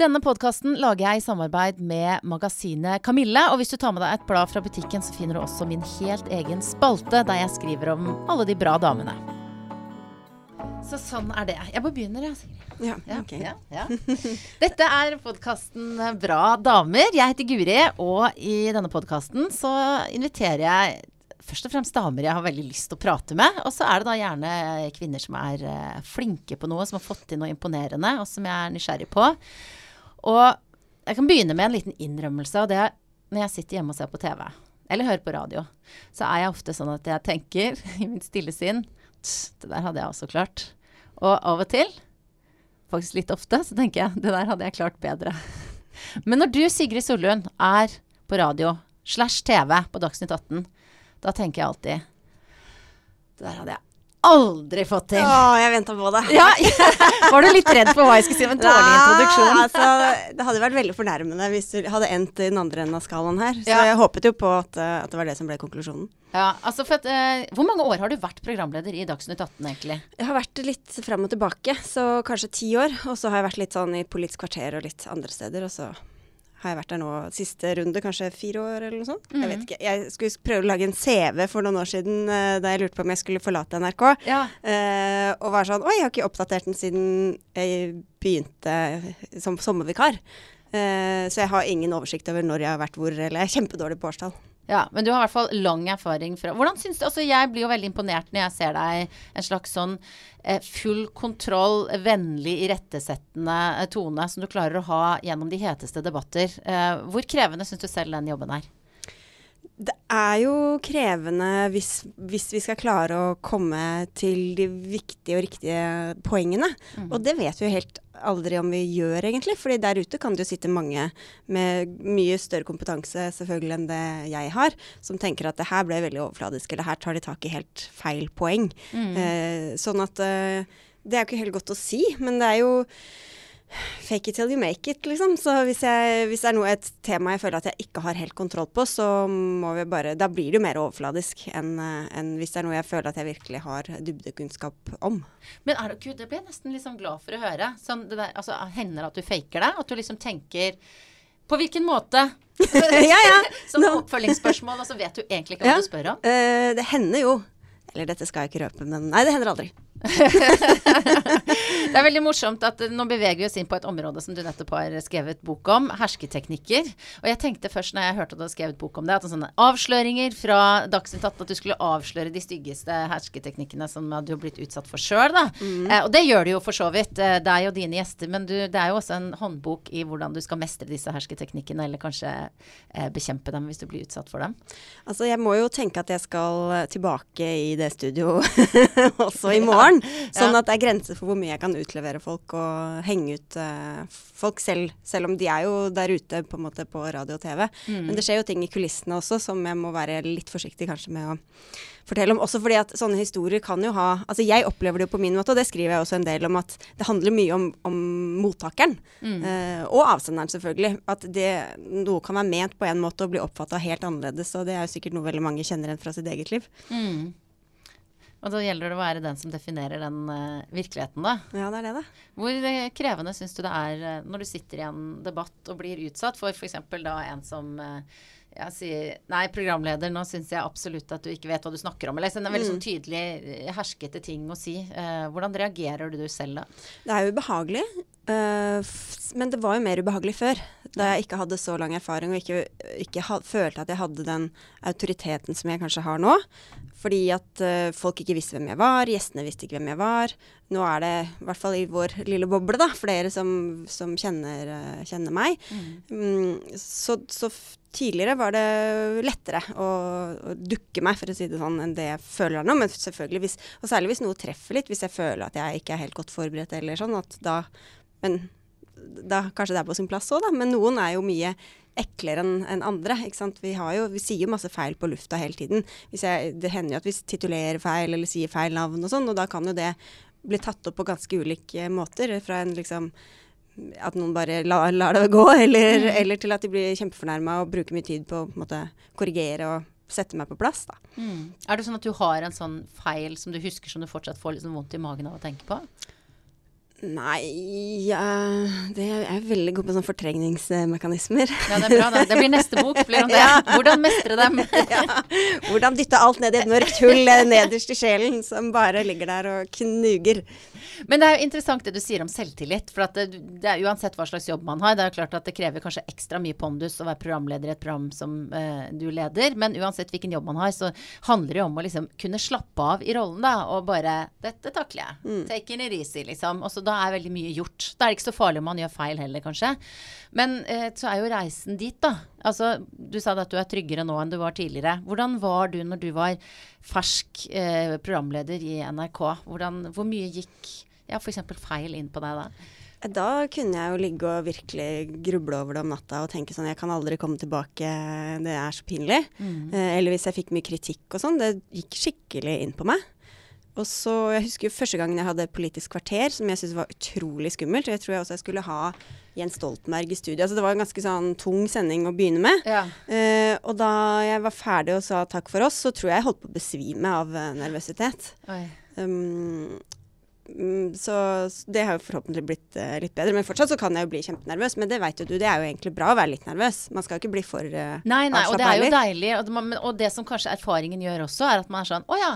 Denne podkasten lager jeg i samarbeid med magasinet Kamille. Og hvis du tar med deg et blad fra butikken, så finner du også min helt egen spalte der jeg skriver om alle de bra damene. Så sånn er det. Jeg bare begynner, jeg. Sigrid. Ja, ok. ja, ja. Dette er podkasten Bra damer. Jeg heter Guri, og i denne podkasten så inviterer jeg først og fremst damer jeg har veldig lyst til å prate med. Og så er det da gjerne kvinner som er eh, flinke på noe, som har fått til noe imponerende, og som jeg er nysgjerrig på. Og jeg kan begynne med en liten innrømmelse, og det er når jeg sitter hjemme og ser på TV. Eller hører på radio. Så er jeg ofte sånn at jeg tenker i mitt stille sinn Det der hadde jeg også klart. Og av og til faktisk litt ofte, så tenker jeg det der hadde jeg klart bedre. Men når du, Sigrid Sollund, er på radio slash TV på Dagsnytt 18, da tenker jeg alltid Det der hadde jeg aldri fått til. Å, jeg venta på det. Ja, Var du litt redd for hva jeg skulle si om en dårlig Nei, Ja, Altså, det hadde vært veldig fornærmende hvis du hadde endt i den andre enden av skalaen her. Så Ja. jeg håpet jo på at, eh, at det var det som ble konklusjonen. Ja, altså for at, uh, Hvor mange år har du vært programleder i Dagsnytt 18, egentlig? Jeg har vært litt fram og tilbake, så kanskje ti år. Og så har jeg vært litt sånn i Politisk kvarter og litt andre steder. Og så har jeg vært der nå siste runde, kanskje fire år eller noe sånt. Jeg vet ikke. Jeg skulle prøve å lage en CV for noen år siden eh, da jeg lurte på om jeg skulle forlate NRK. Ja. Uh, og var sånn Oi, jeg har ikke oppdatert den siden jeg begynte som sommervikar. Uh, så jeg har ingen oversikt over når jeg har vært hvor, eller jeg er kjempedårlig på årstall. Ja, men du har i hvert fall lang erfaring fra Hvordan syns du Altså, jeg blir jo veldig imponert når jeg ser deg en slags sånn eh, full kontroll, vennlig, irettesettende eh, tone som du klarer å ha gjennom de heteste debatter. Eh, hvor krevende syns du selv den jobben er? Det er jo krevende hvis, hvis vi skal klare å komme til de viktige og riktige poengene. Og det vet vi jo helt aldri om vi gjør, egentlig. fordi der ute kan det jo sitte mange med mye større kompetanse selvfølgelig enn det jeg har, som tenker at det her ble veldig overfladisk, eller her tar de tak i helt feil poeng. Eh, sånn at eh, Det er jo ikke helt godt å si, men det er jo Fake it till you make it, liksom. Så hvis, jeg, hvis det er noe, et tema jeg føler at jeg ikke har helt kontroll på, så må vi bare Da blir det jo mer overfladisk enn en hvis det er noe jeg føler at jeg virkelig har dybdekunnskap om. Men er det, Gud, det ble jeg nesten liksom glad for å høre. Sånn, det der, altså, hender det at du faker det? At du liksom tenker På hvilken måte? ja, ja. Som oppfølgingsspørsmål, og så vet du egentlig ikke hva Ja. du spør om. Uh, det hender jo Eller dette skal jeg ikke røpe, men Nei, det hender aldri. Det er veldig morsomt at eh, nå beveger vi oss inn på et område som du nettopp har skrevet bok om, hersketeknikker. Og jeg tenkte først når jeg hørte at du hadde skrevet bok om det, at sånne avsløringer fra Dagsnytt 18, at du skulle avsløre de styggeste hersketeknikkene som du har blitt utsatt for sjøl, da. Eh, og det gjør du jo for så vidt, eh, deg og dine gjester, men du, det er jo også en håndbok i hvordan du skal mestre disse hersketeknikkene, eller kanskje eh, bekjempe dem hvis du blir utsatt for dem. Altså, jeg må jo tenke at jeg skal tilbake i det studio også i morgen. Sånn at det er grenser for hvor mye jeg kan utlevere folk og henge ut uh, folk selv. Selv om de er jo der ute på måte på radio og TV. Men det skjer jo ting i kulissene også som jeg må være litt forsiktig kanskje med å fortelle om. Også fordi at sånne historier kan jo ha Altså jeg opplever det jo på min måte, og det skriver jeg også en del om, at det handler mye om, om mottakeren. eh, og avsenderen, selvfølgelig. At det, noe kan være ment på en måte og bli oppfatta helt annerledes. Og det er jo sikkert noe veldig mange kjenner igjen fra sitt eget liv. Og da gjelder det å være den som definerer den uh, virkeligheten, da. Ja, det er det, da. Hvor eh, krevende syns du det er eh, når du sitter i en debatt og blir utsatt for f.eks. da en som uh, jeg sier Nei, programleder, nå syns jeg absolutt at du ikke vet hva du snakker om. Eller sånn, veldig sånn tydelig eh, herskete ting å si. Eh, hvordan reagerer du selv da? Det er jo ubehagelig. Uh, men det var jo mer ubehagelig før. Da jeg ikke hadde så lang erfaring og ikke, ikke følte at jeg hadde den autoriteten som jeg kanskje har nå. Fordi at uh, folk ikke visste hvem jeg var, gjestene visste ikke hvem jeg var. Nå er det, i hvert fall i vår lille boble, da, flere som, som kjenner, uh, kjenner meg. Mm, så, så f- tidligere var det lettere å, å dukke meg, for å si det sånn, enn det jeg føler nå. Men selvfølgelig hvis, og særlig hvis noe treffer litt, hvis jeg føler at jeg ikke er helt godt forberedt eller sånn, at da Men da kanskje det er på sin plass òg, da. Men noen er jo mye eklere enn en andre. ikke sant? Vi, har jo, vi sier jo masse feil på lufta hele tiden. Jeg, det hender jo at vi titulerer feil eller sier feil navn og sånn, og da kan jo det bli tatt opp på ganske ulike måter. Fra en liksom at noen bare lar, lar det gå, eller, eller til at de blir kjempefornærma og bruker mye tid på å måte, korrigere og sette meg på plass. da. Er det sånn at du har en sånn feil som du husker som du fortsatt får liksom vondt i magen av å tenke på? Nei ja, det Jeg er veldig god på sånne fortrengningsmekanismer. Ja, det er bra. Da. Det blir neste bok. Blir om det. Hvordan mestre dem. ja. Hvordan dytte alt ned i et mørkt hull eh, nederst i sjelen som bare ligger der og knuger. Men det er jo interessant det du sier om selvtillit. For det, det, er uansett hva slags jobb man har, det er jo klart at det krever kanskje ekstra mye pondus å være programleder i et program som eh, du leder. Men uansett hvilken jobb man har, så handler det jo om å liksom kunne slappe av i rollen, da. Og bare 'Dette takler jeg'. Mm. Take it easy, liksom. Og så da er veldig mye gjort. Da er det ikke så farlig om man gjør feil heller, kanskje. Men eh, så er jo reisen dit, da. Altså, du sa at du er tryggere nå enn du var tidligere. Hvordan var du når du var fersk eh, programleder i NRK? Hvordan, hvor mye gikk ja, f.eks. feil inn på deg da? Da kunne jeg jo ligge og virkelig gruble over det om natta og tenke sånn Jeg kan aldri komme tilbake, det er så pinlig. Mm. Eh, eller hvis jeg fikk mye kritikk og sånn. Det gikk skikkelig inn på meg. Og så, Jeg husker jo første gangen jeg hadde Politisk kvarter, som jeg syntes var utrolig skummelt. Jeg tror jeg også jeg skulle ha Jens Stoltenberg i studio. Altså, det var en ganske sånn tung sending å begynne med. Ja. Uh, og da jeg var ferdig og sa takk for oss, så tror jeg jeg holdt på å besvime av uh, nervøsitet. Um, Mm, så det har jo forhåpentlig blitt uh, litt bedre. Men fortsatt så kan jeg jo bli kjempenervøs. Men det vet jo du, det er jo egentlig bra å være litt nervøs. Man skal jo ikke bli for uh, Nei, nei, og det er jo deilig. Og det, og det, som kanskje erfaringen gjør også, er at man er sånn Å ja.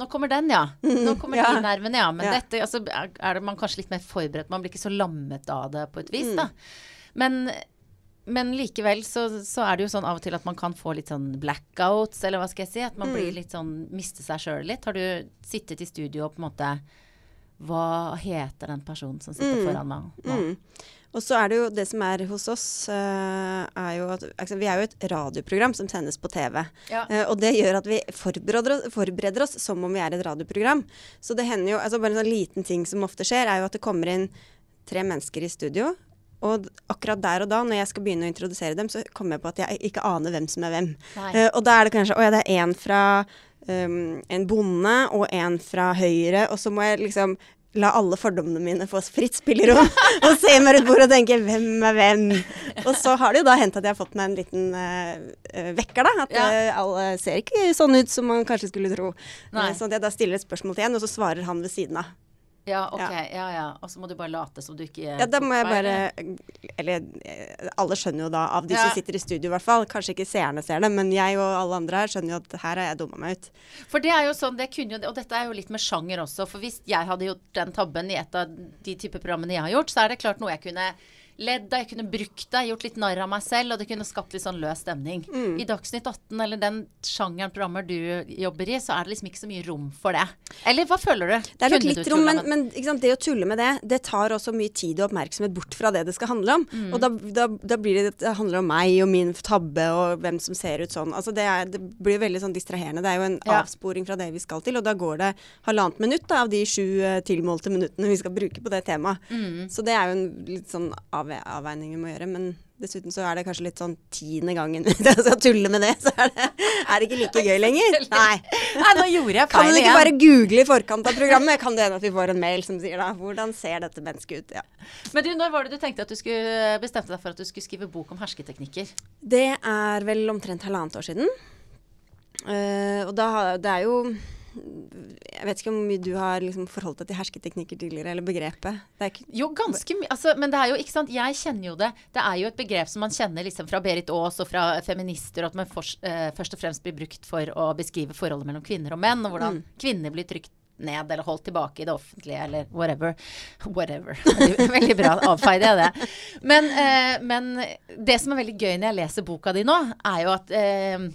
Nå kommer den, ja. Nå kommer ja. de nervene, ja. Men ja. dette altså, er det man kanskje litt mer forberedt. Man blir ikke så lammet av det på et vis, mm. da. Men men likevel så, så, er det jo sånn av og til at man kan få litt sånn blackouts, eller hva skal jeg si. At man mm. blir litt sånn Mister seg sjøl litt. Har du sittet i studio og på en måte hva heter den personen som sitter mm. foran meg nå? Mm. Og så er det jo det som er hos oss, uh, er jo at altså, Vi er jo et radioprogram som sendes på TV. Ja. Uh, og det gjør at vi forbereder oss, forbereder oss, som om vi er et radioprogram. Så det hender jo altså Bare en sånn liten ting som ofte skjer, er jo at det kommer inn tre mennesker i studio. Og akkurat der og da, når jeg skal begynne å introdusere dem, så kommer jeg på at jeg ikke aner hvem som er hvem. Uh, og da er det kanskje Å ja, det er en fra um, en bonde og en fra Høyre, og så må jeg liksom la alle fordommene mine få fritt spillerom og se meg rundt bordet og tenke 'hvem er hvem'? Og så har det jo da hendt at jeg har fått meg en liten uh, vekker, da. At ja. uh, alle ser ikke sånn ut som man kanskje skulle tro. Nei. sånn at jeg da stiller et spørsmål til en, og så svarer han ved siden av. Ja, ok. Ja. ja, ja. Og så må du bare late som du ikke Ja, da må jeg bare Eller alle skjønner jo da, av de ja. som sitter i studio i hvert fall. Kanskje ikke seerne ser det, men jeg og alle andre her skjønner jo at her har jeg dumma meg ut. For det er jo sånn, det kunne jo Og dette er jo litt med sjanger også. For hvis jeg hadde gjort den tabben i et av de type programmene jeg har gjort, så er det klart noe jeg kunne ledd jeg kunne brukt det, gjort litt narr av meg selv, og det kunne skapt litt sånn løs stemning. Mm. I Dagsnytt 18, eller den sjangeren programmer du jobber i, så er det liksom ikke så mye rom for det. Eller hva føler du? Det er nok litt rom, men, men det å tulle med det, det tar også mye tid og oppmerksomhet bort fra det det skal handle om. Mm. Og da, da, da, blir det det handler om meg og min tabbe og hvem som ser ut sånn. Altså det, er, det blir veldig sånn distraherende. Det er jo en ja. avsporing fra det vi skal til, og da går det halvannet minutt da, av de sju uh, tilmålte minuttene vi skal bruke på det temaet. Mm. Så det er jo en litt sånn av avveining vi må gjøre. Men dessuten så er det kanskje litt sånn tiende gangen jeg skal tulle med det, så er det, er det ikke like gøy lenger. Nei. Nei, nå gjorde jeg feil igjen. Kan du ikke bare google i forkant av programmet? Kan det hende at vi får en mail som sier da hvordan ser dette mennesket ut? Ja. Men du, når var det du tenkte at du skulle bestemte deg for at du skulle skrive bok om hersketeknikker? Det er vel omtrent halvannet år siden. Uh, og da det er jo jeg vet ikke om mye du har liksom forholdt deg til hersketeknikker tidligere, eller begrepet? jo, ganske mye. Altså, men det er jo, ikke sant, jeg kjenner jo det. Det er jo et begrep som man kjenner liksom fra Berit Aas og fra feminister, og at man for, eh, først og fremst blir brukt for å beskrive forholdet mellom kvinner og menn, og hvordan mm. kvinner blir trykt ned eller holdt tilbake i det offentlige eller whatever. Whatever. Veldig, veldig bra. Avfeide jeg det. Men, eh, men, det som er veldig gøy når jeg leser boka di nå, er jo at uh,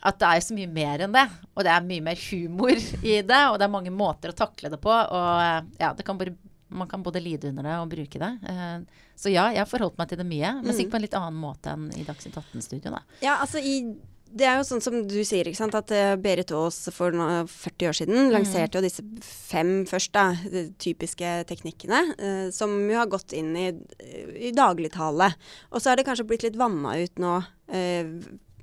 at det er så mye mer enn det. Og det er mye mer humor i det, og det er mange måter å takle det på. Og ja, kan bare, man kan både lide under det og bruke det. Uh, så ja, jeg har forholdt meg til det mye, men sikkert på en litt annen måte enn i Dagsnytt 18-studio. Ja, altså i det er jo sånn som du sier, ikke sant, at uh, Berit Aas for 40 år siden mm. lanserte jo disse fem først, da, de typiske teknikkene, eh, som jo har gått inn i, i dagligtale. Og så er det kanskje blitt litt vanna ut nå. Uh,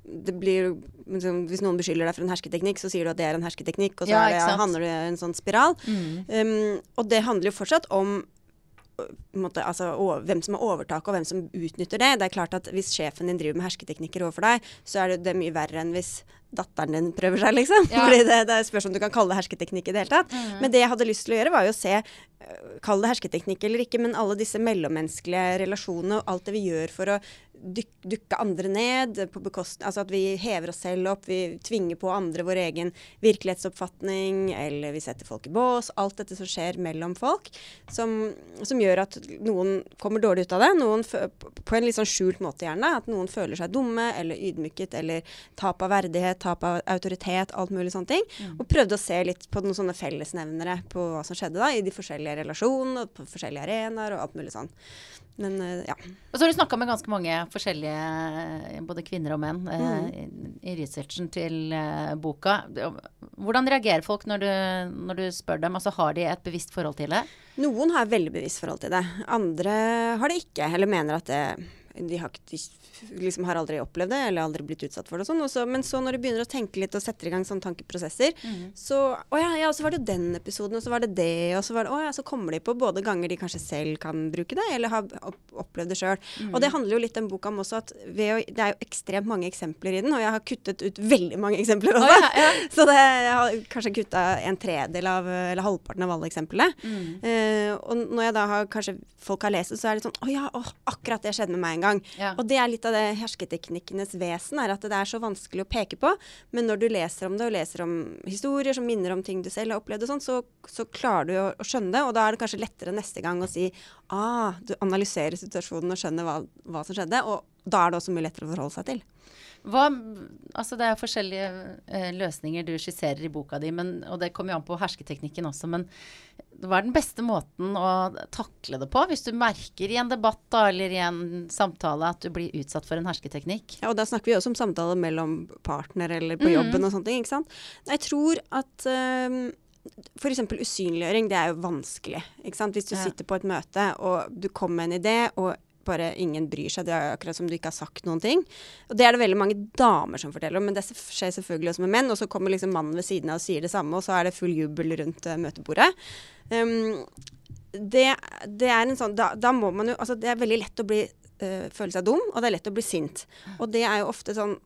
det blir liksom, Hvis noen beskylder deg for en hersketeknikk, så sier du at det er en hersketeknikk, og så ja, det, handler det i en sånn spiral. Mm. Um, og det handler jo fortsatt om måte, altså, over, hvem som har overtaket, og hvem som utnytter det. Det er klart at Hvis sjefen din driver med hersketeknikker overfor deg, så er det, det mye verre enn hvis datteren din prøver seg, liksom. Ja. Fordi det, det spørs om du kan kalle det hersketeknikk i det hele tatt. Mm. Men det jeg hadde lyst til å gjøre, var jo å se øh, Kall det hersketeknikk eller ikke, men alle disse mellommenneskelige relasjonene og alt det vi gjør for å dyk, dukke andre ned, på bekost, altså at vi hever oss selv opp, vi tvinger på andre vår egen virkelighetsoppfatning, eller vi setter folk i bås. Alt dette som skjer mellom folk, som, som gjør at noen kommer dårlig ut av det. Noen på en litt sånn skjult måte gjerne. At noen føler seg dumme eller ydmyket eller tap av verdighet, tap av autoritet, alt mulig sånne ting. Og prøvde å se litt på noen sånne fellesnevnere på hva som skjedde da, i de forskjellige relasjonene, og på forskjellige arenaer og alt mulig sånn. Men eh, ja. Og så har du snakka med ganske mange forskjellige, eh, både kvinner og menn, eh, Mm. i, i researchen til boka. Hvordan reagerer folk når du, når du spør dem? Altså Har de et bevisst forhold til det? Noen har veldig bevisst forhold til det. Andre har det ikke, eller mener at det, de, har, de liksom har aldri opplevd det, eller aldri blitt utsatt for det. og sånn. Men så når du begynner å tenke litt og setter i gang sånne tankeprosesser, så Å ja, ja, så var det jo den episoden, og så var det det, og så var det Å ja, så kommer de på både ganger de kanskje selv kan bruke det, eller har opplevd det sjøl. Og det handler jo litt den boka om også at å, det er jo ekstremt mange eksempler i den, og jeg har kuttet ut veldig mange eksempler også. Oh, ja. Så det, jeg har kanskje kutta en tredel av, eller halvparten av alle eksemplene. Mm. Uh, og når jeg da har kanskje folk har lest det, så er det sånn Å ja, å, akkurat det skjedde med meg en gang. Ja. Og det er litt av det hersketeknikkenes vesen, er at det er så vanskelig å peke på. Men når du leser om det, og leser om historier som minner om ting du selv har opplevd, og sånn, så, så klarer du å, å skjønne det. Og da er det kanskje lettere neste gang å si ah, du analyserer situasjonen og skjønner hva, hva som skjedde. Og da er det også mye lettere å forholde seg til. Hva, altså det er forskjellige eh, løsninger du skisserer i boka di, men, og det kommer jo an på hersketeknikken også. Men hva er den beste måten å takle det på? Hvis du merker i en debatt da, eller i en samtale at du blir utsatt for en hersketeknikk? Ja, og da snakker vi også om samtaler mellom partner eller på Mhm. jobben og sånne ting, ikke sant. Jeg tror at um, F.eks. usynliggjøring, det er jo vanskelig. Ikke sant? Hvis du Ja. sitter på et møte og du kommer med en idé, og bare ingen bryr seg. Det er akkurat som du ikke har sagt noen ting. Og det er det veldig mange damer som forteller om, men det skjer selvfølgelig også med menn. Og så kommer liksom mannen ved siden av og sier det samme, og så er det full jubel rundt uh, møtebordet. Um, det, det er en sånn da, da må man jo Altså, det er veldig lett å bli uh, føle seg dum, og det er lett å bli sint. Og det er jo ofte sånn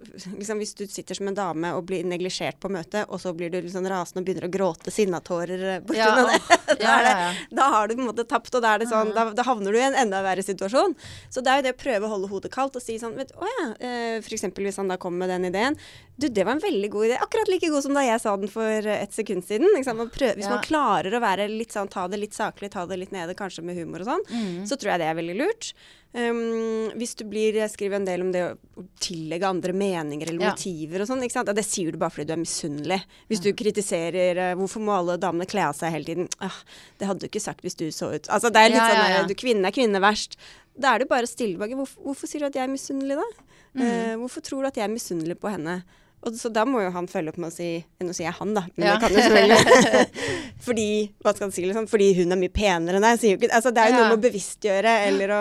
liksom Hvis du sitter som en dame og blir neglisjert på møtet, og så blir du sånn rasende og begynner å gråte sinnatårer borti ja, det, da, ja, er det ja, ja. da har du på en måte tapt, og da, er det sånn, da, da havner du i en enda verre situasjon. Så det er jo det å prøve å holde hodet kaldt og si sånn vet, Å ja, F.eks. for eksempel hvis han da kommer med den ideen. Du, det var en veldig god idé. Akkurat like god som da jeg sa den for eh, et sekund siden. Man prøver, hvis man klarer å være litt sånn, ta det litt saklig, ta det litt nede, kanskje med humor og sånn, Mm. så tror jeg det er veldig lurt. Um, hvis du blir skriver en del om det å tillegge andre meninger eller Ja. motiver og sånn. ikke sant? Ja, det sier du bare fordi du er misunnelig. Hvis du kritiserer uh, hvorfor må alle damene kle av seg hele tiden. Ah, det hadde du ikke sagt hvis du så ut. Altså, det er litt Ja, sånn ja. du Kvinne er kvinne verst. Da er det bare å stille tilbake. Hvorfor, hvorfor sier du at jeg er misunnelig, da? Mm. Uh, hvorfor tror du at jeg er misunnelig på henne? Og så da må jo han følge opp med å si Nå sier jeg han, da. Men Ja. det kan jo selvfølgelig Fordi Hva skal han si, liksom? Fordi hun er mye penere enn deg. Sier jo ikke Altså, det er jo Ja. noe med å bevisstgjøre eller å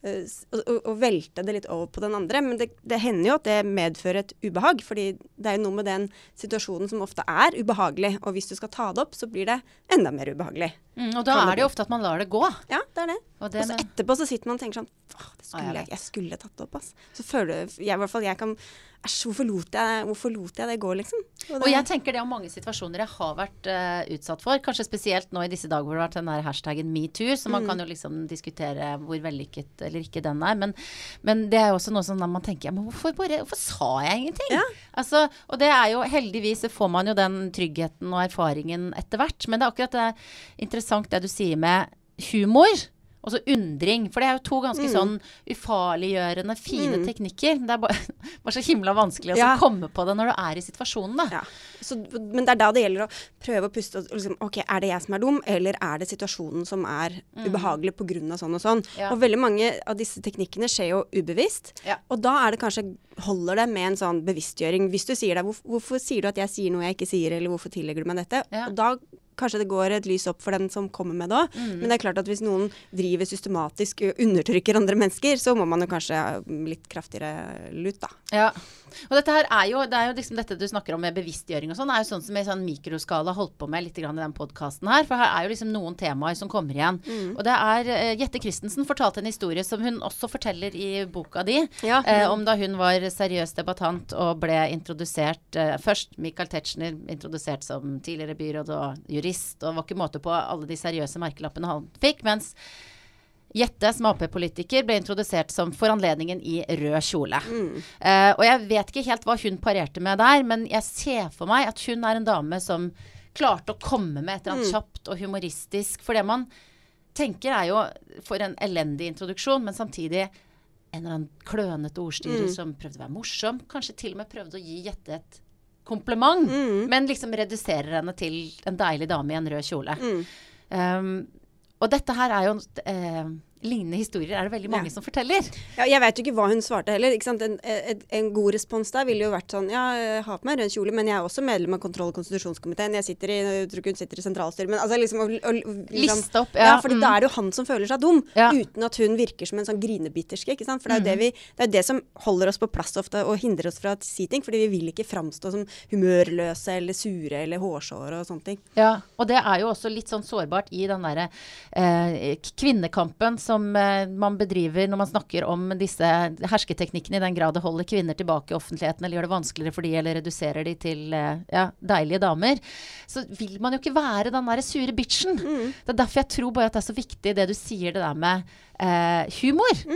å, å, velte det litt over på den andre. Men det, det hender jo at det medfører et ubehag. fordi det er jo noe med den situasjonen som ofte er ubehagelig. Og hvis du skal ta det opp, så blir det enda mer ubehagelig. Mm, og da er det jo ofte at man lar det gå. Ja, det er det. Og det, Og så etterpå så sitter man og tenker sånn Åh, skulle jeg jeg, jeg skulle tatt det opp, ass. Så føler jeg i hvert fall jeg kan Æsj, hvorfor hvorfor lot jeg det gå, liksom? Og jeg tenker det om mange situasjoner jeg har vært uh, utsatt for. Kanskje spesielt nå i disse dager hvor det har vært den der hashtaggen metoo. Så Mm. man kan jo liksom diskutere hvor vellykket eller ikke den er. Men, men det er jo også noe sånn at man tenker ja, men hvorfor, bare, hvorfor sa jeg ingenting? Ja. Altså, og det er jo heldigvis så får man jo den tryggheten og erfaringen etter hvert. Men det er akkurat det interessant det du sier med humor. Og så undring. For det er jo to ganske Mm. sånn ufarliggjørende, fine Mm. teknikker. Det er bare, bare så himla vanskelig å Ja. så komme på det når du er i situasjonen, da. Ja. Så, men det er da det gjelder å prøve å puste og liksom OK, er det jeg som er dum, eller er det situasjonen som er ubehagelig pga. sånn og sånn? Mm. Ja. Og veldig mange av disse teknikkene skjer jo ubevisst. Og da er det kanskje holder det med en sånn bevisstgjøring. Hvis du sier det, hvorfor, hvorfor sier du at jeg sier noe jeg ikke sier, eller hvorfor tillegger du meg dette? Og da kanskje det går et lys opp for den som kommer med det òg. Mm. Men det er klart at hvis noen driver systematisk og undertrykker andre mennesker, så må man jo kanskje ha litt kraftigere lut, da. Ja. Og dette her er jo, det er jo liksom dette du snakker om med bevisstgjøring og sånn, er jo sånn som i sånn mikroskala holdt på med litt grann i den podkasten her. For her er jo liksom noen temaer som kommer igjen. Mm. Og det er uh, Jette Christensen fortalte en historie som hun også forteller i boka di. Ja. uh, om da hun var seriøs debattant og ble introdusert uh, Først Michael Tetzschner, introdusert som tidligere byråd og jurist, og var ikke måte på alle de seriøse merkelappene han fikk. mens Jette, som Ap-politiker, ble introdusert som for anledningen i rød kjole. Eh, og jeg vet ikke helt hva hun parerte med der, men jeg ser for meg at hun er en dame som klarte å komme med et eller annet kjapt og humoristisk. For det man tenker er jo for en elendig introduksjon, men samtidig en eller annen klønete ordstyrer som prøvde å være morsom. Kanskje til og med prøvde å gi Jette et kompliment, men liksom reduserer henne til en deilig dame i en rød kjole. Um, og dette her er jo eh, Lignende historier er det veldig mange Ja. som forteller. Ja, jeg vet jo ikke hva hun svarte heller. En, en, en god respons der ville jo vært sånn Ja, jeg har på meg rød kjole, men jeg er også medlem av kontroll- og konstitusjonskomiteen. Jeg sitter i jeg tror ikke hun sitter i sentralstyret, men altså liksom, og, og, liksom Liste opp, Ja, ja, fordi mm. da er det jo han som føler seg dum, Ja. uten at hun virker som en sånn grinebitterske. ikke sant? For det er jo det, Mm. vi, det er det som holder oss på plass ofte og hindrer oss fra å si ting. Fordi vi vil ikke framstå som humørløse eller sure eller hårsåre og sånne ting. Ja, og det er jo også litt sånn sårbart i den derre eh, kvinnekampen som eh, man bedriver når man snakker om disse hersketeknikkene, i den grad det holder kvinner tilbake i offentligheten eller gjør det vanskeligere for de, eller reduserer de til eh, ja, deilige damer. Så vil man jo ikke være den derre sure bitchen. Det er derfor jeg tror bare at det er så viktig det du sier, det der med eh, humor.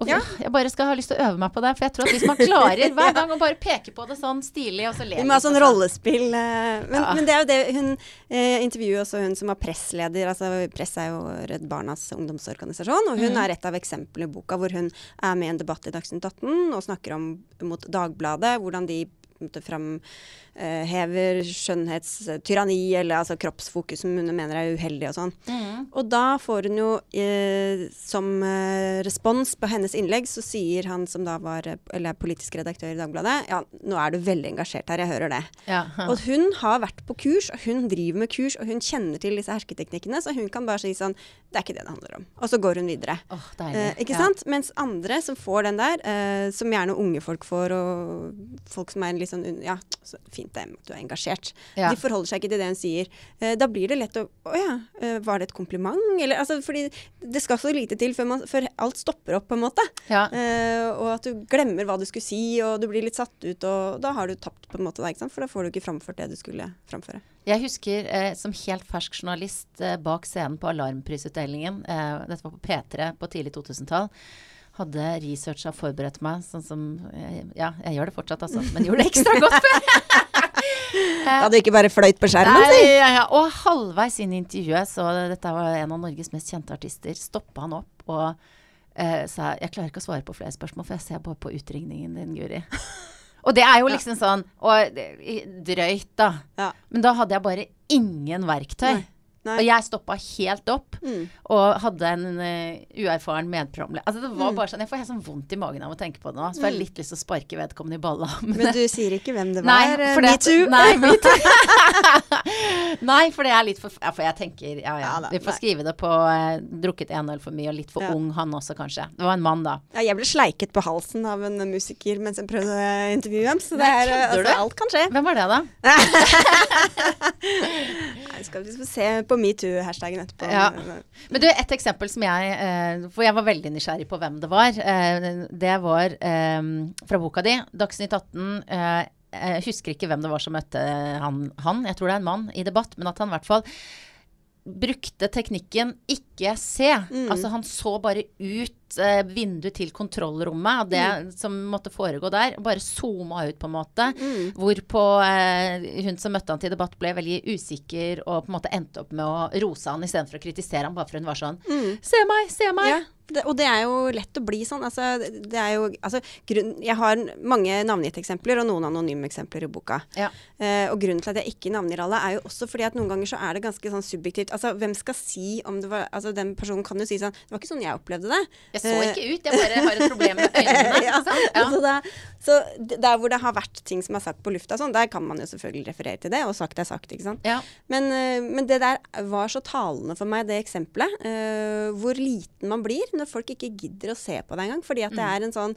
Og Ja. Jeg bare skal ha lyst til å øve meg på det. For jeg tror at hvis man klarer hver gang å bare peke på det sånn stilig, og så ler må ha sånn rollespill. eh, Men, Ja. men det er jo det hun eh, intervjuer også hun som var pressleder. altså Press er jo Redd Barnas ungdomsorganisasjon. Og hun er et av eksemplene i boka hvor hun er med i en debatt i Dagsnytt 18 og snakker om mot Dagbladet, hvordan de måte framhever skjønnhetstyranni, eller altså kroppsfokus som hun mener er uheldig og sånn. Mm. Og da får hun jo eh, som eh, respons på hennes innlegg, så sier han som da var eller er politisk redaktør i Dagbladet, ja, nå er du veldig engasjert her, jeg hører det. Ja. Og hun har vært på kurs, og hun driver med kurs, og hun kjenner til disse hersketeknikkene, så hun kan bare si sånn Det er ikke det det handler om. Og så går hun videre. Deilig. Eh, ikke Ja. sant? Mens andre som får den der, eh, som gjerne unge folk får, og folk som er litt sånn Ja, så fint det at du er engasjert. Ja. De forholder seg ikke til det hun sier. Eh, da blir det lett å Å ja, eh, var det et kompliment? Eller altså, fordi det skal så lite til før, man, før alt stopper opp, på en måte. Ja. Eh, og at du glemmer hva du skulle si, og du blir litt satt ut, og da har du tapt, på en måte, da? For da får du ikke framført det du skulle framføre. Jeg husker eh, som helt fersk journalist eh, bak scenen på Alarmprisutdelingen, eh, dette var på P3 på tidlig 2000-tall, hadde researcha og forberedt meg sånn som eh, Ja, jeg gjør det fortsatt, altså, men gjorde det ekstra godt før. Da du ikke bare fløyt på skjermen, si! ja, ja. Og halvveis inn i intervjuet, så dette var en av Norges mest kjente artister, stoppa han opp og eh, sa jeg klarer ikke å svare på flere spørsmål, for jeg ser bare på utringningen din, Guri. Og det er jo liksom sånn Og drøyt, da. Ja. Men da hadde jeg bare ingen verktøy. Nei. Nei. Og jeg stoppa helt opp Mm. og hadde en uh, uerfaren medprogramleder. Altså det var bare sånn, Jeg får helt sånn vondt i magen av å tenke på det nå. Så får jeg litt lyst til å sparke vedkommende i balla. Men, Men du sier ikke hvem det Nei, var? eh, for det- Metoo? Nei, nei, for det er litt for Ja, for jeg tenker Ja, ja. Vi får skrive det på uh, drukket en øl for mye og litt for Ja. ung, han også, kanskje. Det var en mann, da. Ja, jeg ble sleiket på halsen av en musiker mens jeg prøvde å intervjue ham. Så det Nei, er, altså, alt kan skje. Hvem var det, da? Nei, skal vi se på metoo-hashtagen etterpå. Ja. Men du, et eksempel som jeg eh, For jeg var veldig nysgjerrig på hvem det var. Eh, det var eh, fra boka di, Dagsnytt 18. Eh, jeg husker ikke hvem det var som møtte han, han, jeg tror det er en mann, i debatt, men at han i hvert fall brukte teknikken ikke se. Altså han så bare ut eh, vinduet til kontrollrommet og det som måtte foregå der. Bare zooma ut, på en måte. Hvorpå eh, hun som møtte han til debatt, ble veldig usikker og på en måte endte opp med å rose han istedenfor å kritisere han, bare for hun var sånn Se meg, se meg! Ja, det, og det er jo lett å bli sånn. Altså, jo, altså, grunn, jeg har mange navngitte eksempler og noen anonyme eksempler i boka. Ja. Uh, og grunnen til at jeg ikke navngir alle, er jo også fordi at noen ganger så er det ganske sånn subjektivt. Altså, hvem skal si om det var Altså, den personen kan jo si sånn Det var ikke sånn jeg opplevde det. Jeg så ikke ut, jeg bare har et problem med øynene. ja. Ja. Så, da, Så der hvor det har vært ting som er sagt på lufta, sånn, der kan man jo selvfølgelig referere til det, og sagt er sagt, ikke sant. Ja. Men, eh, men det der var så talende for meg, det eksempelet. Uh, hvor liten man blir når folk ikke gidder å se på deg engang. Fordi at det er en sånn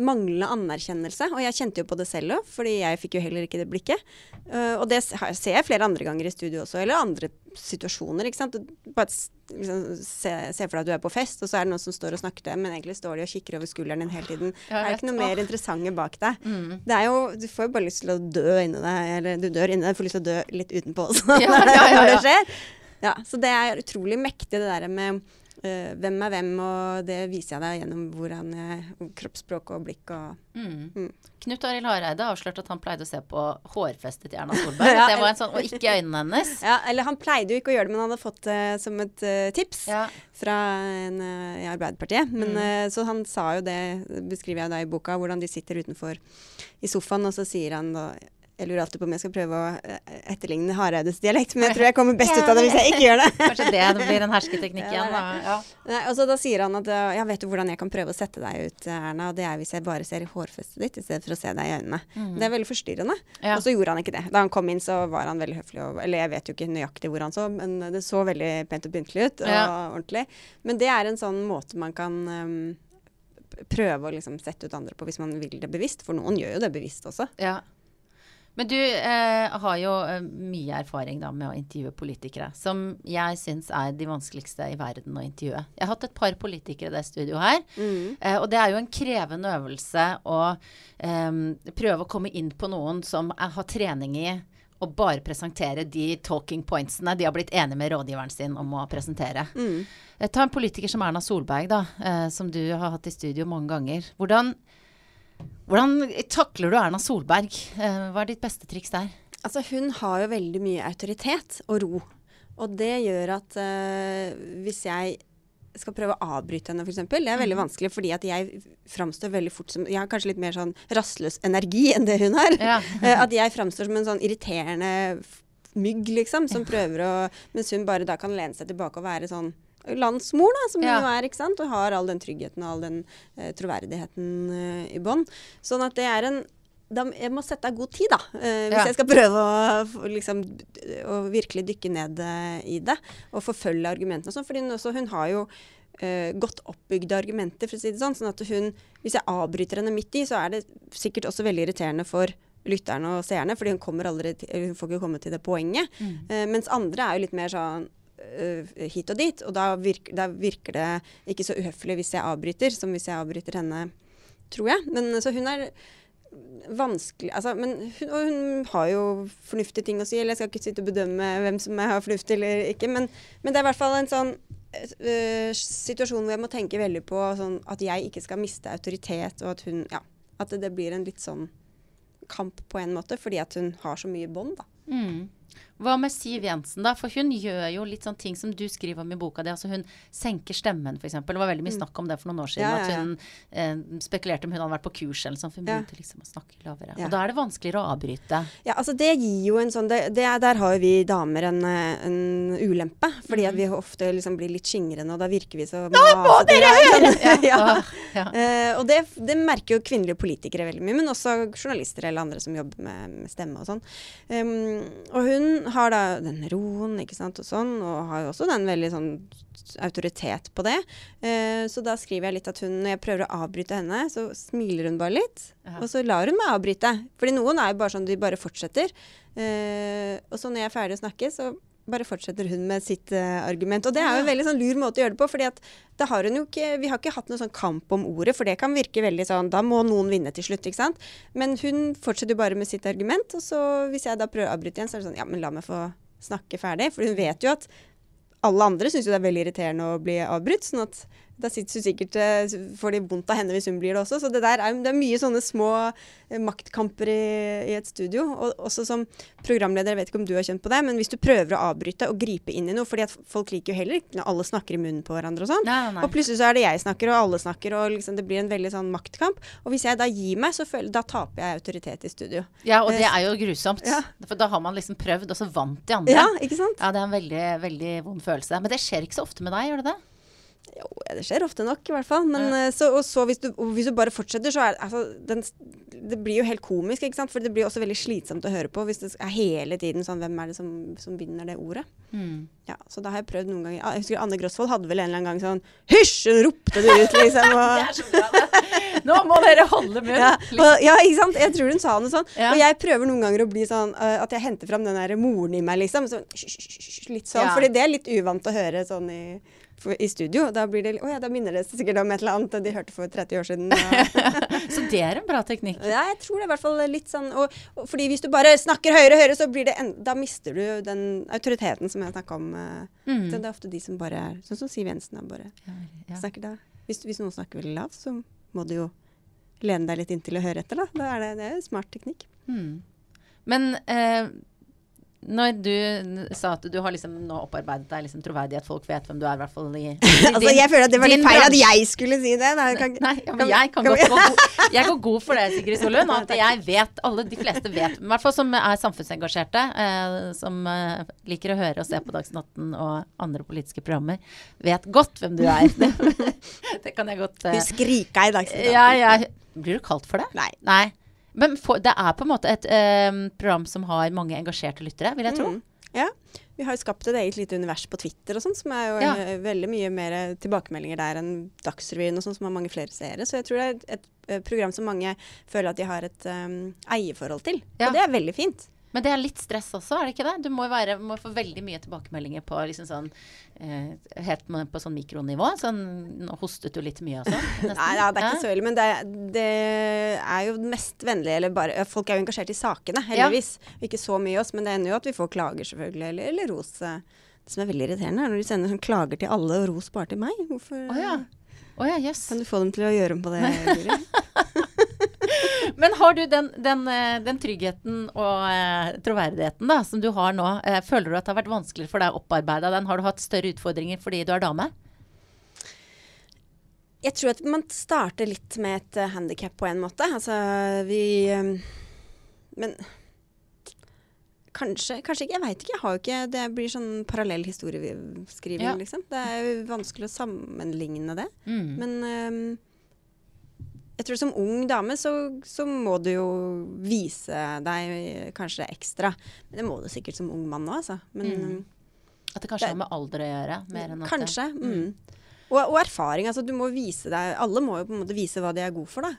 manglende anerkjennelse. Og jeg kjente jo på det selv òg, fordi jeg fikk jo heller ikke det blikket. Uh, og det ser jeg flere andre ganger i studio også, eller andre situasjoner. ikke sant? Bare liksom, se, se for deg at du er på fest, og så er det noen som står og snakker til deg, men egentlig står de og kikker over skulderen din hele tiden. Det er ikke noe mer interessante bak deg. Mm. Det er jo, Du får jo bare lyst til å dø inni deg, eller du dør inni deg, du får lyst til å dø litt utenpå også Ja, ja, ja, når det skjer. Ja, så det er utrolig mektig det der med eh, hvem er hvem, og det viser jeg deg gjennom hvordan jeg, kroppsspråk og blikk og Mm. Mm. Knut Arild Hareide avslørte at han pleide å se på hårfestet til Erna Solberg. Ja, det var en sånn, Og ikke øynene hennes. Ja, eller han pleide jo ikke å gjøre det, men han hadde fått det som et uh, tips Ja. fra en eh, i Arbeiderpartiet. Men, Mm. eh, så han sa jo det, beskriver jeg da i boka, hvordan de sitter utenfor i sofaen, og så sier han da jeg lurer alltid på om jeg skal prøve å eh, etterligne Hareides dialekt, men jeg tror jeg kommer best ut av det hvis jeg ikke gjør det. Kanskje det blir en hersketeknikk igjen. Da. Ja. Nei, og så da sier han at uh, ja, vet du hvordan jeg kan prøve å sette deg ut, Erna, og det er hvis jeg bare ser hårfestet ditt i stedet for å se deg i øynene. Det er veldig forstyrrende. Mm. Ja. Og så gjorde han ikke det. Da han kom inn, så var han veldig høflig. Og, eller jeg vet jo ikke nøyaktig hvor han så, men det så veldig pent og pyntelig ut. Og Ja. ordentlig. Men det er en sånn måte man kan um, prøve å liksom sette ut andre på hvis man vil det bevisst. For noen gjør jo det bevisst også. Ja. Men du eh, har jo eh, mye erfaring da med å intervjue politikere, som jeg syns er de vanskeligste i verden å intervjue. Jeg har hatt et par politikere i det studioet her, eh, og det er jo en krevende øvelse å eh, prøve å komme inn på noen som er, har trening i å bare presentere de talking pointsene de har blitt enige med rådgiveren sin om å presentere. Mm. Eh, Ta en politiker som Erna Solberg, da, eh, som du har hatt i studio mange ganger. Hvordan, hvordan takler du Erna Solberg? Eh, hva er ditt beste triks der? Altså, hun har jo veldig mye autoritet og ro. Og det gjør at uh, hvis jeg skal prøve å avbryte henne, f.eks., det er veldig vanskelig, fordi at jeg framstår veldig fort som Jeg har kanskje litt mer sånn rastløs energi enn det hun har. Ja. Eh, at jeg framstår som en sånn irriterende mygg, liksom, som prøver å Mens hun bare da kan lene seg tilbake og være sånn landsmor, da, som Ja. hun jo er, ikke sant, og har all den tryggheten og all den uh, troverdigheten uh, i bånn. Sånn at det er en da, jeg må sette av god tid, da. uh, hvis Ja. jeg skal prøve å, liksom, å virkelig dykke ned i det. Og forfølge argumentene og sånn. fordi hun, hun har jo godt oppbygde argumenter, for å si det sånn. Sånn at hun Hvis jeg avbryter henne midt i, så er det sikkert også veldig irriterende for lytterne og seerne, fordi hun kommer til, hun får ikke komme til det poenget. Eh, mens andre er jo litt mer sånn hit og dit, og da virker, da virker det ikke så uhøflig hvis jeg avbryter, som hvis jeg avbryter henne, tror jeg. Men så hun er vanskelig altså, men hun, Og hun har jo fornuftige ting å si. Eller jeg skal ikke sitte og bedømme hvem som har fornuft eller ikke, men, men det er i hvert fall en sånn uh, situasjon hvor jeg må tenke veldig på sånn, at jeg ikke skal miste autoritet, og at hun Ja. At det, det blir en litt sånn kamp på en måte, fordi at hun har så mye bånd, da. Mm. Hva med Siv Jensen, da? For hun gjør jo litt sånn ting som du skriver om i boka di. Altså hun senker stemmen, f.eks. Det var veldig mye snakk om det for noen år siden. Ja, ja, ja. At hun eh, spekulerte om hun hadde vært på kurs eller sånn. For hun begynte liksom å snakke lavere. Og da er det vanskeligere å avbryte. Ja, altså det gir jo en sånn det, det, er- Der har jo vi damer en, en ulempe. Fordi at vi ofte liksom blir litt skingrende, og da virker vi så Nå må dere høre! ja. Åh, ja. Eh, og det, det merker jo kvinnelige politikere veldig mye, men også journalister eller andre som jobber med, med stemme og sånn. Um, og hun har da den roen, ikke sant, og sånn, og har jo også den veldig sånn autoritet på det. Eh, så da skriver jeg litt at hun, når jeg prøver å avbryte henne, så smiler hun bare litt. Aha. Og så lar hun meg avbryte. Fordi noen er jo bare sånn, de bare fortsetter. Eh, og så når jeg er ferdig å snakke, så bare fortsetter hun med sitt uh, argument. Og det er jo en veldig sånn lur måte å gjøre det på, fordi at da har hun jo ikke Vi har ikke hatt noen sånn kamp om ordet, for det kan virke veldig sånn Da må noen vinne til slutt, ikke sant. Men hun fortsetter jo bare med sitt argument, og så hvis jeg da prøver å avbryte igjen, så er det sånn Ja, men la meg få snakke ferdig. For hun vet jo at alle andre syns jo det er veldig irriterende å bli avbrutt. sånn at da sitter sikkert eh, får de vondt av henne hvis hun blir det også. Så det der er, det er mye sånne små eh, maktkamper i, i et studio. Og også som programleder, jeg vet ikke om du har kjent på det, men hvis du prøver å avbryte og gripe inn i noe, fordi folk liker jo heller ikke når alle snakker i munnen på hverandre og sånn. Nei, nei, nei. Og plutselig så er det jeg snakker, og alle snakker, og liksom det blir en veldig sånn maktkamp. Og hvis jeg da gir meg, så føler, da taper jeg autoritet i studio. Ja, og det er jo grusomt. Ja. For da har man liksom prøvd, og så vant de andre. Ja, ikke sant? Ja, det er en veldig, veldig vond følelse. Men det skjer ikke så ofte med deg, gjør det det? Jo, det skjer ofte nok, i hvert fall. Men, ja. så, og så hvis du, og hvis du bare fortsetter, så er altså, den, det blir jo helt komisk, ikke sant. For det blir også veldig slitsomt å høre på hvis det er hele tiden sånn Hvem er det som, som binder det ordet? Mm. Ja, så da har jeg prøvd noen ganger. Ah, Jeg husker Anne Grosvold hadde vel en eller annen gang sånn Hysj! Hun ropte det ut, liksom. Det er så bra, det. Nå må dere holde munn. ja, og, ja, ikke sant. Jeg tror hun sa noe sånn. Ja. Og jeg prøver noen ganger å bli sånn uh, at jeg henter fram den der moren i meg, liksom. Så, hysj, litt sånn. Ja. Fordi det er litt uvant å høre sånn i, for, i studio. Da blir det oh ja, da minner det sikkert om et eller annet de hørte for 30 år siden. Så det er en bra teknikk. ja, jeg tror det er i hvert fall litt sånn og, og fordi hvis du bare snakker høyere og høyere, så blir det en, da mister du den autoriteten som jeg snakka om. eh, Mm. så Det er ofte de som bare er Sånn som Siv Jensen. Bare Ja. snakker da. Hvis, hvis noen snakker veldig lavt, så må du jo lene deg litt inntil og høre etter, da. da er det, det er en smart teknikk. Mm. Men eh, når du sa at du har liksom nå opparbeidet deg liksom troverdighet, folk vet hvem du er, i hvert fall i, i Altså, jeg føler at det var litt feil at jeg skulle si det. Da. Kan, Nei, ja, men kan- jeg kan kan gå jeg går god for det, Sigrid Solund. At jeg vet, alle de fleste vet, i hvert fall som er samfunnsengasjerte, eh, som eh, liker å høre og se på Dagsnytt og andre politiske programmer, vet godt hvem du er. Det, det kan jeg godt eh, Hun skrika i Dagsnytt. ja, ja. Blir du kalt for det? Nei. Nei. Men for, det er på en måte et eh, program som har mange engasjerte lyttere, vil jeg tro. Mm. Ja. Vi har jo skapt et eget lite univers på Twitter og sånn, som er jo Ja. en, veldig mye mer tilbakemeldinger der enn Dagsrevyen og sånn, som har mange flere seere. Så jeg tror det er et, et, eh, program som mange føler at de har et um, eierforhold til. Ja. Og det er veldig fint. Men det er litt stress også, er det ikke det? Du må være, må få veldig mye tilbakemeldinger på liksom sånn eh, Helt på sånn mikronivå. Sånn Nå hostet du litt mye og sånn. Nei, ja, det er ikke så ille, men det, det er jo mest vennlig, eller bare Folk er jo engasjert i sakene, heldigvis. Ikke så mye oss, men det ender jo at vi får klager, selvfølgelig, eller, eller ros. eh. Det som er veldig irriterende, er når de sender sånn klager til alle, og ros bare til meg. Hvorfor oh, ja. Oh, ja, yes. Kan du få dem til å gjøre om på det? Men har du den, den, eh, den tryggheten og eh, troverdigheten da, som du har nå, eh, føler du at det har vært vanskeligere for deg å opparbeide den? Har du hatt større utfordringer fordi du er dame? Jeg tror at man starter litt med et uh, handikap på en måte. Altså, vi um, Men kanskje, kanskje ikke. Jeg veit ikke. Jeg har jo ikke Det blir sånn parallell historieskriving, Ja. liksom. Det er jo vanskelig å sammenligne det. Mm. Men eh, jeg tror som ung dame så, så må du jo vise deg kanskje ekstra. Men det må du sikkert som ung mann òg, altså. Men Mm. eh, At det kanskje Det- har med alder å gjøre? Mer enn at Kanskje. Det, Mm. Og, og erfaring. Altså, du må vise deg Alle må jo på en måte vise hva de er gode for, da.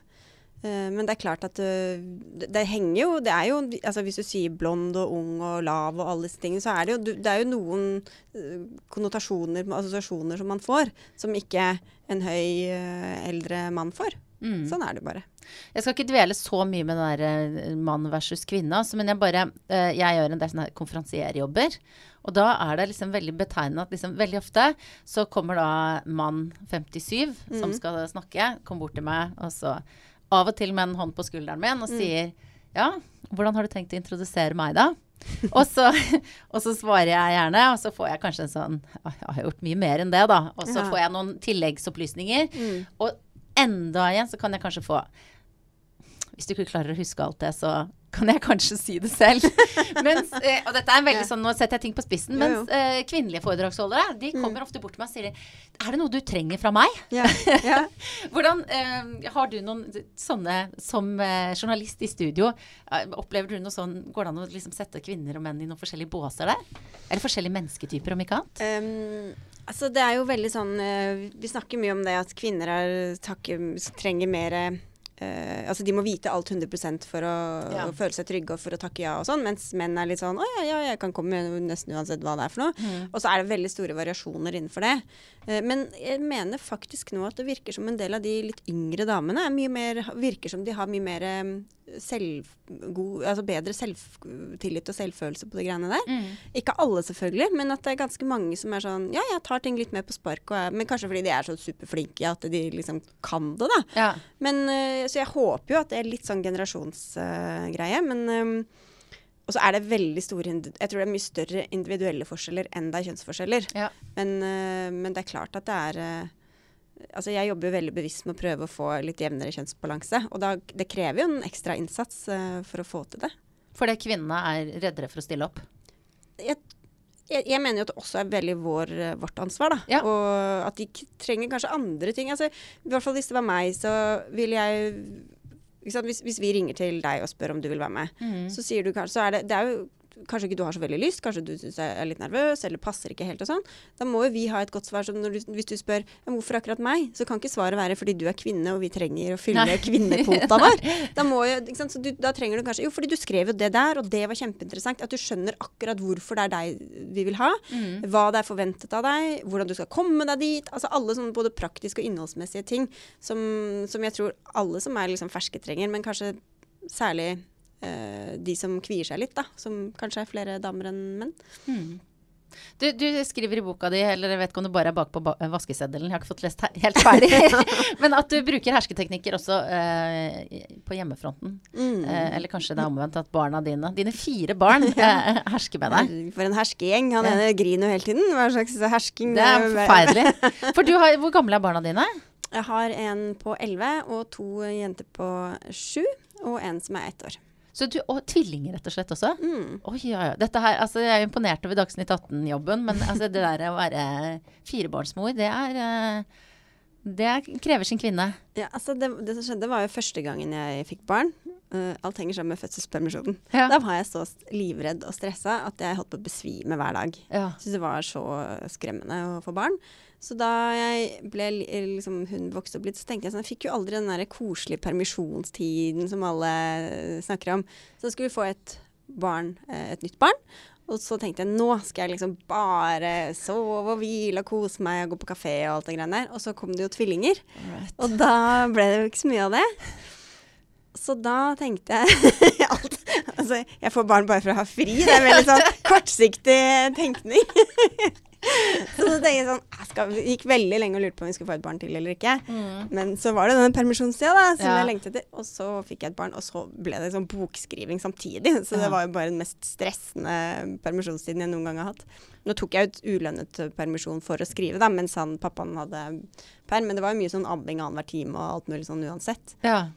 Eh, men det er klart at eh, det, det henger jo Det er jo altså Hvis du sier blond og ung og lav og alle disse tingene, så er det jo, det er jo noen eh, konnotasjoner, assosiasjoner som man får, som ikke en høy, eldre mann får. Mm. Sånn er det bare. Jeg skal ikke dvele så mye med den der eh, mann versus kvinne, altså, men jeg bare eh, Jeg gjør en del sånne konferansierjobber. Og da er det liksom veldig betegnende at liksom veldig ofte så kommer da mann 57 som Mm. skal snakke, kommer bort til meg, og så av og til med en hånd på skulderen min og Mm. sier Ja, hvordan har du tenkt å introdusere meg, da? og, så, og så svarer jeg gjerne, og så får jeg kanskje en sånn «Ah, Jeg har gjort mye mer enn det, da. Og så Ja. får jeg noen tilleggsopplysninger. Mm. Og enda igjen så kan jeg kanskje få Hvis du ikke klarer å huske alt det, så kan jeg kanskje si det selv. mens, eh, og dette er en veldig sånn, Nå setter jeg ting på spissen. Mens jo. eh, kvinnelige foredragsholdere de Mm. kommer ofte bort til meg og sier Er det noe du trenger fra meg? Yeah. Yeah. Hvordan eh, Har du noen sånne Som eh, journalist i studio, eh, opplever du noe sånn Går det an å liksom sette kvinner og menn i noen forskjellige båser der? Eller forskjellige mennesketyper, om ikke annet? Um, altså det er jo veldig sånn eh, Vi snakker mye om det at kvinner er, takker, trenger mer eh, Altså de må vite alt 100% for å, Ja. å føle seg trygge og for å takke ja og sånn. Mens menn er litt sånn Å ja, ja, jeg kan komme nesten uansett hva det er for noe. Mm. Og så er det veldig store variasjoner innenfor det. Eh, men jeg mener faktisk nå at det virker som en del av de litt yngre damene er mye mer, virker som de har mye mer eh, selv, god, altså bedre selvtillit og selvfølelse på de greiene der. Mm. Ikke alle, selvfølgelig, men at det er ganske mange som er sånn Ja, jeg tar ting litt mer på spark, er, men kanskje fordi de er så superflinke at de liksom kan det, da. Ja. Men, eh, så jeg håper jo at det er litt sånn generasjonsgreie. men um, Og så er det veldig store Jeg tror det er mye større individuelle forskjeller enn det er kjønnsforskjeller. Ja. Men, eh, men det er klart at det er Altså jeg jobber jo veldig bevisst med å prøve å få litt jevnere kjønnsbalanse. Og da, det krever jo en ekstra innsats uh, for å få til det. Fordi kvinnene er reddere for å stille opp? jeg, jeg, jeg mener jo at det også er veldig vår, eh, vårt ansvar, da. Ja. Og at de trenger kanskje andre ting. Altså, I hvert fall hvis det var meg, så vil jeg? Hvis, hvis vi ringer til deg og spør om du vil være med, Mm. så sier du kanskje Så er det, det er jo Kanskje ikke du har så veldig lyst, kanskje du syns jeg er litt nervøs, eller passer ikke helt og sånn. Da må jo vi ha et godt svar. Så når du, hvis du spør ja, hvorfor akkurat meg, så kan ikke svaret være fordi du er kvinne og vi trenger å fylle Nei. kvinnekvota vår. Da, må jo, du, da trenger du kanskje Jo, fordi du skrev jo det der, og det var kjempeinteressant. At du skjønner akkurat hvorfor det er deg vi vil ha. Mm. Hva det er forventet av deg, hvordan du skal komme deg dit. Altså alle sånne både praktiske og innholdsmessige ting som, som jeg tror alle som er liksom ferske trenger, men kanskje særlig de som kvier seg litt, da. Som kanskje er flere damer enn menn. Mm. Du, du skriver i boka di, eller jeg vet ikke om det bare er bak på vaskeseddelen, jeg har ikke fått lest he helt ferdig, men at du bruker hersketeknikker også eh, på hjemmefronten. Mm. Eh, eller kanskje det er omvendt, at barna dine, dine fire barn, eh, hersker med deg. For en herskegjeng. Han ene griner jo hele tiden. Hva slags hersking Det er forferdelig. For du har, hvor gamle er barna dine? Jeg har en på elleve og to jenter på sju, og en som er ett år. Så du, og tvillinger rett og slett også? Mm. Oi, ja, ja. Dette her, altså, jeg er imponert over Dagsnytt 18-jobben, men altså, det der å være firebarnsmor, det er eh, Det krever sin kvinne. Ja, altså det, det som skjedde, var jo første gangen jeg fikk barn. Uh, alt henger sammen med fødselspermisjonen. Ja. Da var jeg så livredd og stressa at jeg holdt på å besvime hver dag. Ja. Syns det var så skremmende å få barn. Så da ble, liksom, hun vokste opp litt, så tenkte jeg sånn Jeg fikk jo aldri den der koselige permisjonstiden som alle eh, snakker om. Så da skulle vi få et barn, eh, et nytt barn. Og så tenkte jeg nå skal jeg liksom bare sove og hvile og kose meg og gå på kafé og alt det greiene der. Og så kom det jo tvillinger. Right. Og da ble det jo ikke så mye av det. Så da tenkte jeg alt, Altså, jeg får barn bare for å ha fri. Det er veldig sånn kortsiktig tenkning. så da tenkte jeg sånn jeg skal, Det gikk veldig lenge og lurte på om vi skulle få et barn til eller ikke. Mm. Men så var det denne permisjonstida da, som Ja. jeg lengtet etter. Og så fikk jeg et barn, og så ble det sånn bokskriving samtidig. Så Ja. det var jo bare den mest stressende permisjonstiden jeg noen gang har hatt. Nå tok jeg ut ulønnet permisjon for å skrive, da, mens han pappaen hadde perm. Men det var jo mye sånn amming annenhver time og alt mulig sånn uansett. Ja.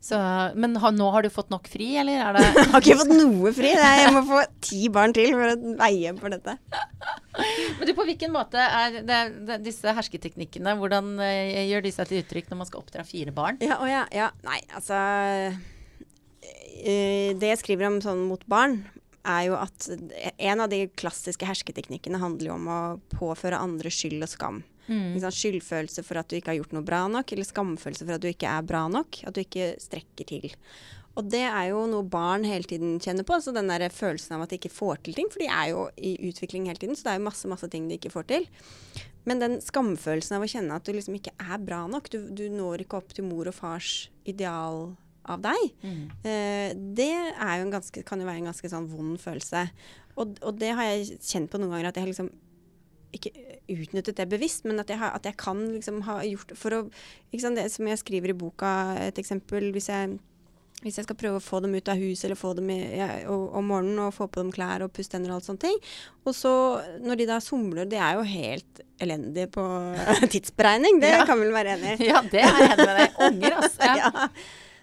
Så, men ha, nå har du fått nok fri, eller er det Jeg har ikke fått noe fri. Jeg må få ti barn til for å veie for dette. Men du, på hvilken måte er det, det, disse hersketeknikkene Hvordan eh, gjør de seg til uttrykk når man skal oppdra fire barn? Ja, å ja, ja. Nei, altså øh, Det jeg skriver om sånn mot barn, er jo at en av de klassiske hersketeknikkene handler jo om å påføre andre skyld og skam. Mm. Liksom? Skyldfølelse for at du ikke har gjort noe bra nok, eller skamfølelse for at du ikke er bra nok. At du ikke strekker til. Og det er jo noe barn hele tiden kjenner på. Så den der følelsen av at de ikke får til ting. For de er jo i utvikling hele tiden, så det er jo masse, masse ting de ikke får til. Men den skamfølelsen av å kjenne at du liksom ikke er bra nok, du, du når ikke opp til mor og fars ideal av deg, Mm. eh, det er jo en ganske, kan jo være en ganske sånn vond følelse. Og, og det har jeg kjent på noen ganger, at jeg har liksom ikke utnyttet det bevisst, men at jeg, har, at jeg kan liksom ha gjort For å sant, Det som jeg skriver i boka, et eksempel Hvis jeg, hvis jeg skal prøve å få dem ut av huset eller få dem i, ja, om morgenen og få på dem klær og pusse tenner og alt sånne ting. Og så når de da somler, de er jo helt elendige på tidsberegning. Det Ja. kan vi vel være enig i. Ja, det er jeg enig med deg. Unger, altså. Ja. ja.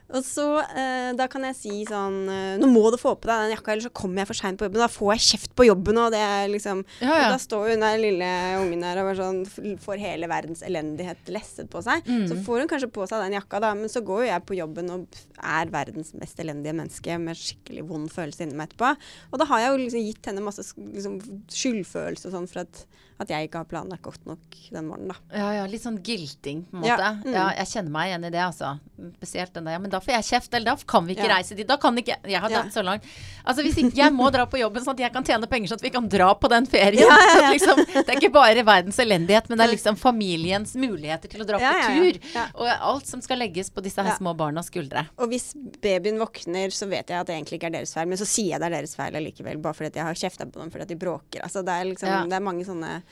Og så eh, da kan jeg si sånn eh, Nå må du få på deg den jakka, ellers så kommer jeg for seint på jobben. Da får jeg kjeft på jobben, og det er liksom Ja, Og da står hun der lille ungen der og sånn, får hele verdens elendighet lesset på seg. Mm. Så får hun kanskje på seg den jakka, da, men så går jo jeg på jobben og er verdens mest elendige menneske med skikkelig vond følelse inni meg etterpå. Og da har jeg jo liksom gitt henne masse liksom, skyldfølelse og sånn for at, at jeg ikke har planlagt godt nok den morgenen, da. Ja, ja, litt sånn gilting, på en Ja, måte. mm. Ja, jeg kjenner meg igjen i det, altså. Spesielt den der. Ja, men da får jeg kjeft, eller da kan vi ikke Ja. reise dit. Da kan ikke Jeg har Ja. dratt så langt. Altså, hvis ikke jeg må dra på jobben sånn at jeg kan tjene penger sånn at vi kan dra på den ferien. Ja, ja, Så liksom, det er ikke bare verdens elendighet, men det er liksom familiens muligheter til å dra Ja, på ja, ja. tur. Og alt som skal legges på disse her små barnas skuldre. Og hvis babyen våkner, så vet jeg at det egentlig ikke er deres feil, men så sier jeg det er deres feil allikevel, bare fordi jeg har kjefta på dem fordi at de bråker. Altså det er liksom Ja. Det er mange sånne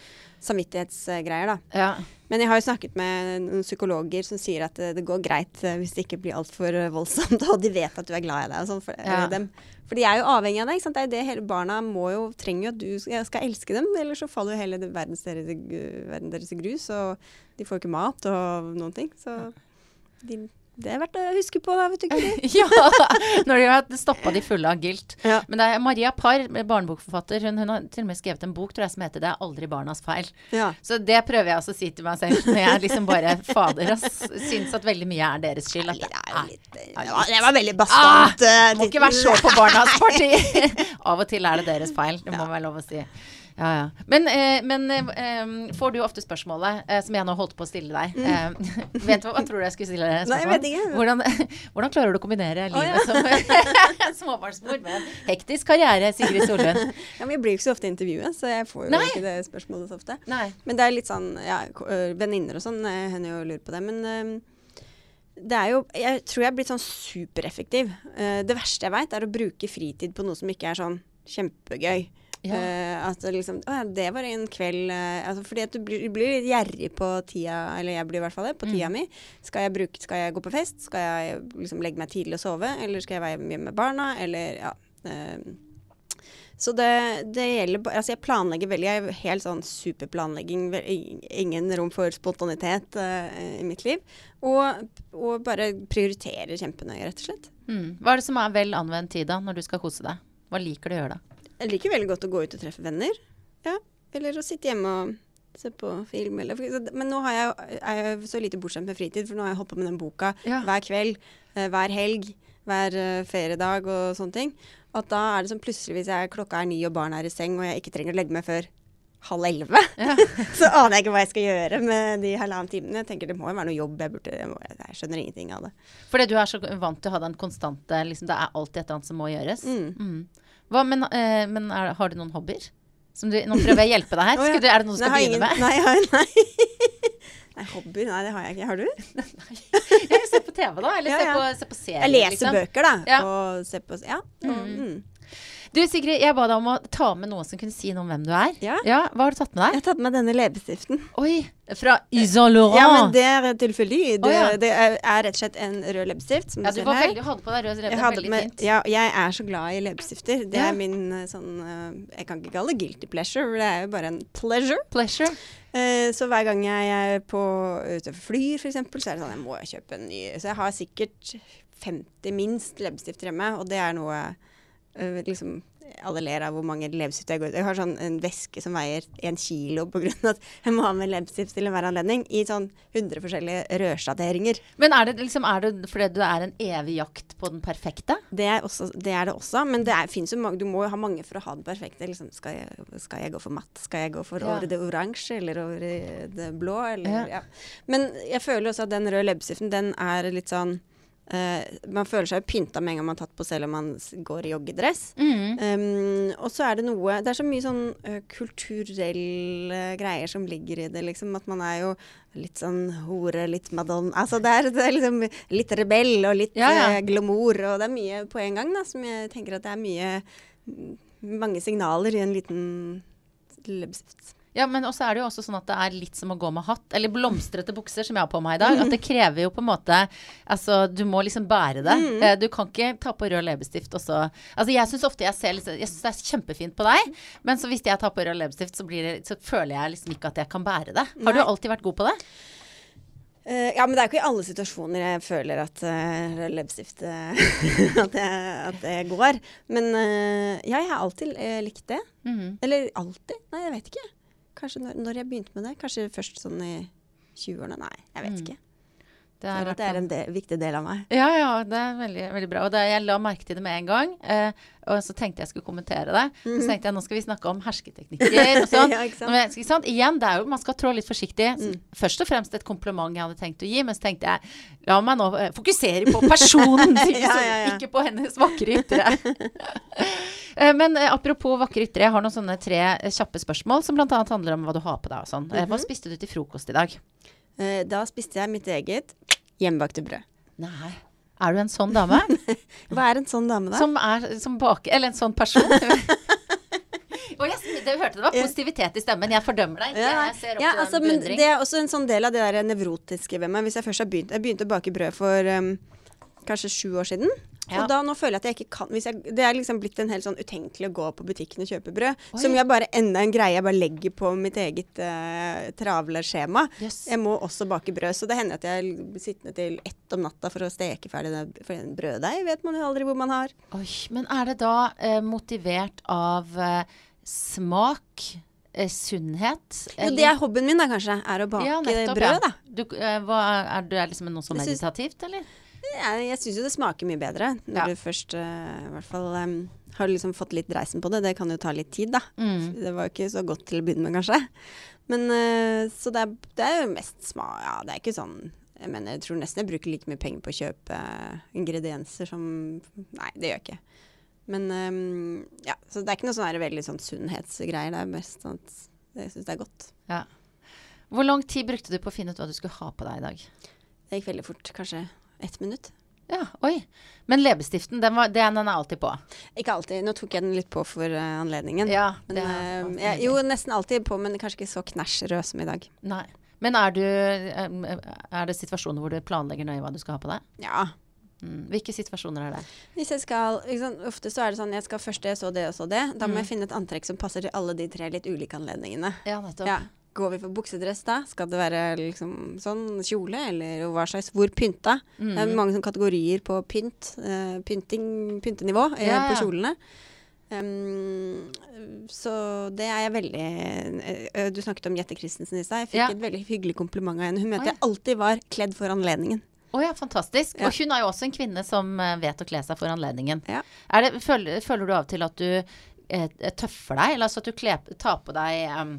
samvittighetsgreier, da. Ja. Men jeg har jo snakket med noen psykologer som sier at det, det går greit eh, hvis det ikke blir altfor eh, voldsomt, og de vet at du er glad i deg og sånn. For, Ja. eh, dem. for de er jo avhengig av deg. ikke sant? Det er det hele barna må jo, trenger jo at du skal, skal elske dem, ellers så faller jo hele verden deres, verden deres i grus, og de får ikke mat og noen ting. Så de Det er verdt å huske på, da, vet du ikke. ja, når de har stoppa de fulle av gilt. Ja. Men det er Maria Parr, barnebokforfatter, hun, hun har til og med skrevet en bok tror jeg, som heter 'Det er aldri barnas feil'. Ja. Så det prøver jeg også å si til meg selv når jeg liksom bare fader og syns at veldig mye er deres skyld. At det er, det, var, det var veldig bastant. ah, eh, må ikke være så på barnas parti. Av og til er det deres feil, det må være lov å si. Ja, ja. Men, eh, men eh, får du ofte spørsmålet, eh, som jeg nå holdt på å stille deg eh, Vet du hva, hva tror du jeg skulle stille deg Mm. Nei, jeg vet ikke. Hvordan, hvordan klarer du å kombinere livet som småbarnsmor med en hektisk karriere, Sigrid Solund? Ja, men jeg blir jo ikke så ofte intervjuet, så jeg får jo Nei. ikke det spørsmålet så ofte. Nei. Men det er litt sånn ja, Venninner og sånn eh, hender jo lurer på det. Men det er jo Jeg tror jeg er blitt sånn supereffektiv. Eh, det verste jeg veit, er å bruke fritid på noe som ikke er sånn kjempegøy. Ja. Uh, at liksom Å ja, det var en kveld uh, altså Fordi at du blir, blir litt gjerrig på tida, eller jeg blir i hvert fall det, på tida Mm. mi. Skal jeg, bruke, skal jeg gå på fest? Skal jeg liksom legge meg tidlig og sove? Eller skal jeg være hjemme med barna? Eller ja. Uh, så det, det gjelder Altså, jeg planlegger veldig. Jeg er helt sånn superplanlegging. Ingen rom for spontanitet i mitt liv. Og, og bare prioriterer kjempenøye, rett og slett. Mm. Hva er det som er vel anvendt tid da, når du skal kose deg? Hva liker du å gjøre da? Jeg liker veldig godt å gå ut og treffe venner. Ja. Eller å sitte hjemme og se på film. Eller, men nå har jeg, er jeg så lite bortskjemt med fritid, for nå har jeg holdt på med den boka Ja. hver kveld, eh, hver helg, hver eh, feriedag og sånne ting. At da er det som plutselig hvis jeg, klokka er ni og barna er i seng, og jeg ikke trenger å legge meg før halv elleve, Ja. så aner jeg ikke hva jeg skal gjøre med de halvannen timene. Jeg tenker det må jo være noe jobb jeg burde Jeg, må, jeg skjønner ingenting av det. Fordi du er så vant til å ha den konstante liksom, Det er alltid et eller annet som må gjøres. Mm. Mm. Hva, men uh, men er, har du noen hobbyer? Som du, nå prøver jeg å hjelpe deg her. Du, er det noe du skal begynne med? Nei, har, nei. nei, hobby? Nei, det har jeg ikke. Har du? nei. Jeg ser på TV, da. Eller Ja, ja. ser på, ser på serier. Jeg leser liksom. bøker, da. Ja. Og ser på Ja. Og, mm. Du Sigrid, jeg ba deg om å ta med noen som kunne si noe om hvem du er. Ja. ja Hva har du tatt med deg? Jeg har tatt med denne leppestiften. Oi, fra Ysan Laurent. Ja, men det er tilfeldig. Det, oh, ja. det er, er rett og slett en rød leppestift. Ja, du var veldig, hadde på deg rød leppestift. veldig med, fint. ja, jeg er så glad i leppestifter. Det Ja. er min eh, sånn eh, Jeg kan ikke kalle det guilty pleasure, for det er jo bare en pleasure. Pleasure. Eh, så hver gang jeg er på ute og flyr, f.eks., så er det sånn jeg må kjøpe en ny. Så jeg har sikkert 50 minst leppestifter hjemme, og det er noe eh, liksom alle ler av hvor mange leppestift jeg går ut. Jeg har sånn en veske som veier en kilo av at jeg må ha med leppestift til enhver anledning. I sånn 100 forskjellige rødsjatteringer. Men er det, liksom, er det fordi du er en evig jakt på den perfekte? Det er, også, det er det også, men det er, jo mange, du må jo ha mange for å ha det perfekte. Liksom, skal, jeg, skal jeg gå for matt? Skal jeg gå for Ja. over det oransje eller over det blå? Eller, Ja. ja. Men jeg føler også at den røde leppestiften, den er litt sånn eh, Man føler seg jo pynta med en gang man har tatt på selv om man går i joggedress. Mm. Um, og så er det noe Det er så mye sånn uh, kulturelle greier som ligger i det, liksom. At man er jo litt sånn hore, litt madonna Altså det er, det er liksom litt rebell og litt Ja, ja. Uh, glamour, og det er mye på en gang, da, som jeg tenker at det er mye Mange signaler i en liten leppestift. Ja, men også er det jo også sånn at det er litt som å gå med hatt. Eller blomstrete bukser, som jeg har på meg i dag. At det krever jo på en måte Altså, du må liksom bære det. Mm. Eh, Du kan ikke ta på rød leppestift og så Altså, jeg syns ofte jeg ser liksom Jeg syns det er kjempefint på deg, men så hvis jeg tar på rød leppestift, så, det, så føler jeg liksom ikke at jeg kan bære det. Har du alltid vært god på det? Eh, ja, men det er ikke i alle situasjoner jeg føler at uh, leppestift eh, at, at det går. Men eh, ja, jeg har alltid eh, likt det. Mhm. Eller alltid? Nei, jeg vet ikke. Kanskje når, når jeg begynte med det? Kanskje først sånn i 20-årene? Nei, jeg vet Mm. ikke. Det er, det er en del, viktig del av meg. Ja, ja, det er veldig, veldig bra. Og det, jeg la merke til det med en gang. Eh, og så tenkte jeg skulle kommentere det. Så tenkte jeg nå skal vi snakke om hersketeknikker og sånn. Ja? Igjen, det er jo, man skal trå litt forsiktig. Mm. Først og fremst et kompliment jeg hadde tenkt å gi, men så tenkte jeg la meg nå eh, fokusere på personen, ja, ja. ikke på hennes vakre ytre. Eh, Men eh, apropos vakre ytre, jeg har noen sånne tre eh, kjappe spørsmål som bl.a. handler om hva du har på deg og sånn. Eh, Hva Mhm. spiste du til frokost i dag? Da spiste jeg mitt eget hjemmebakte brød. Nei. Er du en sånn dame? Hva er en sånn dame, da? Som er som baker Eller en sånn person. Og jeg, det, hørte det var positivitet i stemmen. Jeg fordømmer deg. Ja, Jeg ja, altså, men det er også en sånn del av det der nevrotiske ved meg. Hvis jeg først har begynt Jeg begynte å bake brød for um, kanskje sju år siden. Ja. Og da nå føler jeg at jeg ikke kan hvis jeg, Det er liksom blitt en helt sånn utenkelig å gå på butikken og kjøpe brød. Oi. Som jeg bare enda en greie jeg bare legger på mitt eget uh, travle skjema. Yes. Jeg må også bake brød, så det hender at jeg blir sittende til ett om natta for å steke ferdig det. For en brøddeig vet man jo aldri hvor man har. Oi, men er det da uh, motivert av uh, smak, sunnhet? sunnhet? Jo, det er hobbyen min da, kanskje. Er å bake Ja, nettopp, brød, da. Du, hva, er du er liksom noe så meditativt, eller? Jeg, jeg syns jo det smaker mye bedre når Ja. du først uh, i hvert fall um, har liksom fått litt dreisen på det. Det kan jo ta litt tid, da. Mm. Det var jo ikke så godt til å begynne med, kanskje. Men uh, Så det er, det er jo mest smak Ja, det er ikke sånn Jeg mener, jeg tror nesten jeg bruker like mye penger på å kjøpe ingredienser som Nei, det gjør jeg ikke. Men um, ja, så det er ikke noe sånn veldig sånn sunnhetsgreier. Det er mest sånn at jeg syns det er godt. Ja. Hvor lang tid brukte du på å finne ut hva du skulle ha på deg i dag? Det gikk veldig fort. Kanskje ett minutt. Ja, oi. Men leppestiften, den, var, den er alltid på? Ikke alltid. Nå tok jeg den litt på for uh, anledningen. Ja, Men, er eh, jeg, jo, nesten alltid på, men kanskje ikke så knæsj rød som i dag. Nei. Men er du eh, Er det situasjoner hvor du planlegger nøye hva du skal ha på deg? Ja. Mm. Hvilke situasjoner er det? Hvis jeg skal, liksom, Ofte så er det sånn jeg skal først det, så det og så det. Da må Mm. jeg finne et antrekk som passer til alle de tre litt ulike anledningene. Ja, nettopp. Ja. Går vi for buksedress da? Skal det være liksom sånn kjole, eller hva slags Hvor pynta? Det er Mm. mange sånne kategorier på pynt. Uh, pynting, pyntenivå uh, Ja, på kjolene. Um, så det er jeg veldig uh, Du snakket om Jette Christensen i stad. Jeg fikk Ja. et veldig hyggelig kompliment av henne. Hun mente Å, ja. jeg alltid var kledd for anledningen. Å ja, fantastisk. Ja. Og hun er jo også en kvinne som vet å kle seg for anledningen. Ja. Det, føler, føler du av til at du tøffer deg, eller altså at du kler, tar på deg em,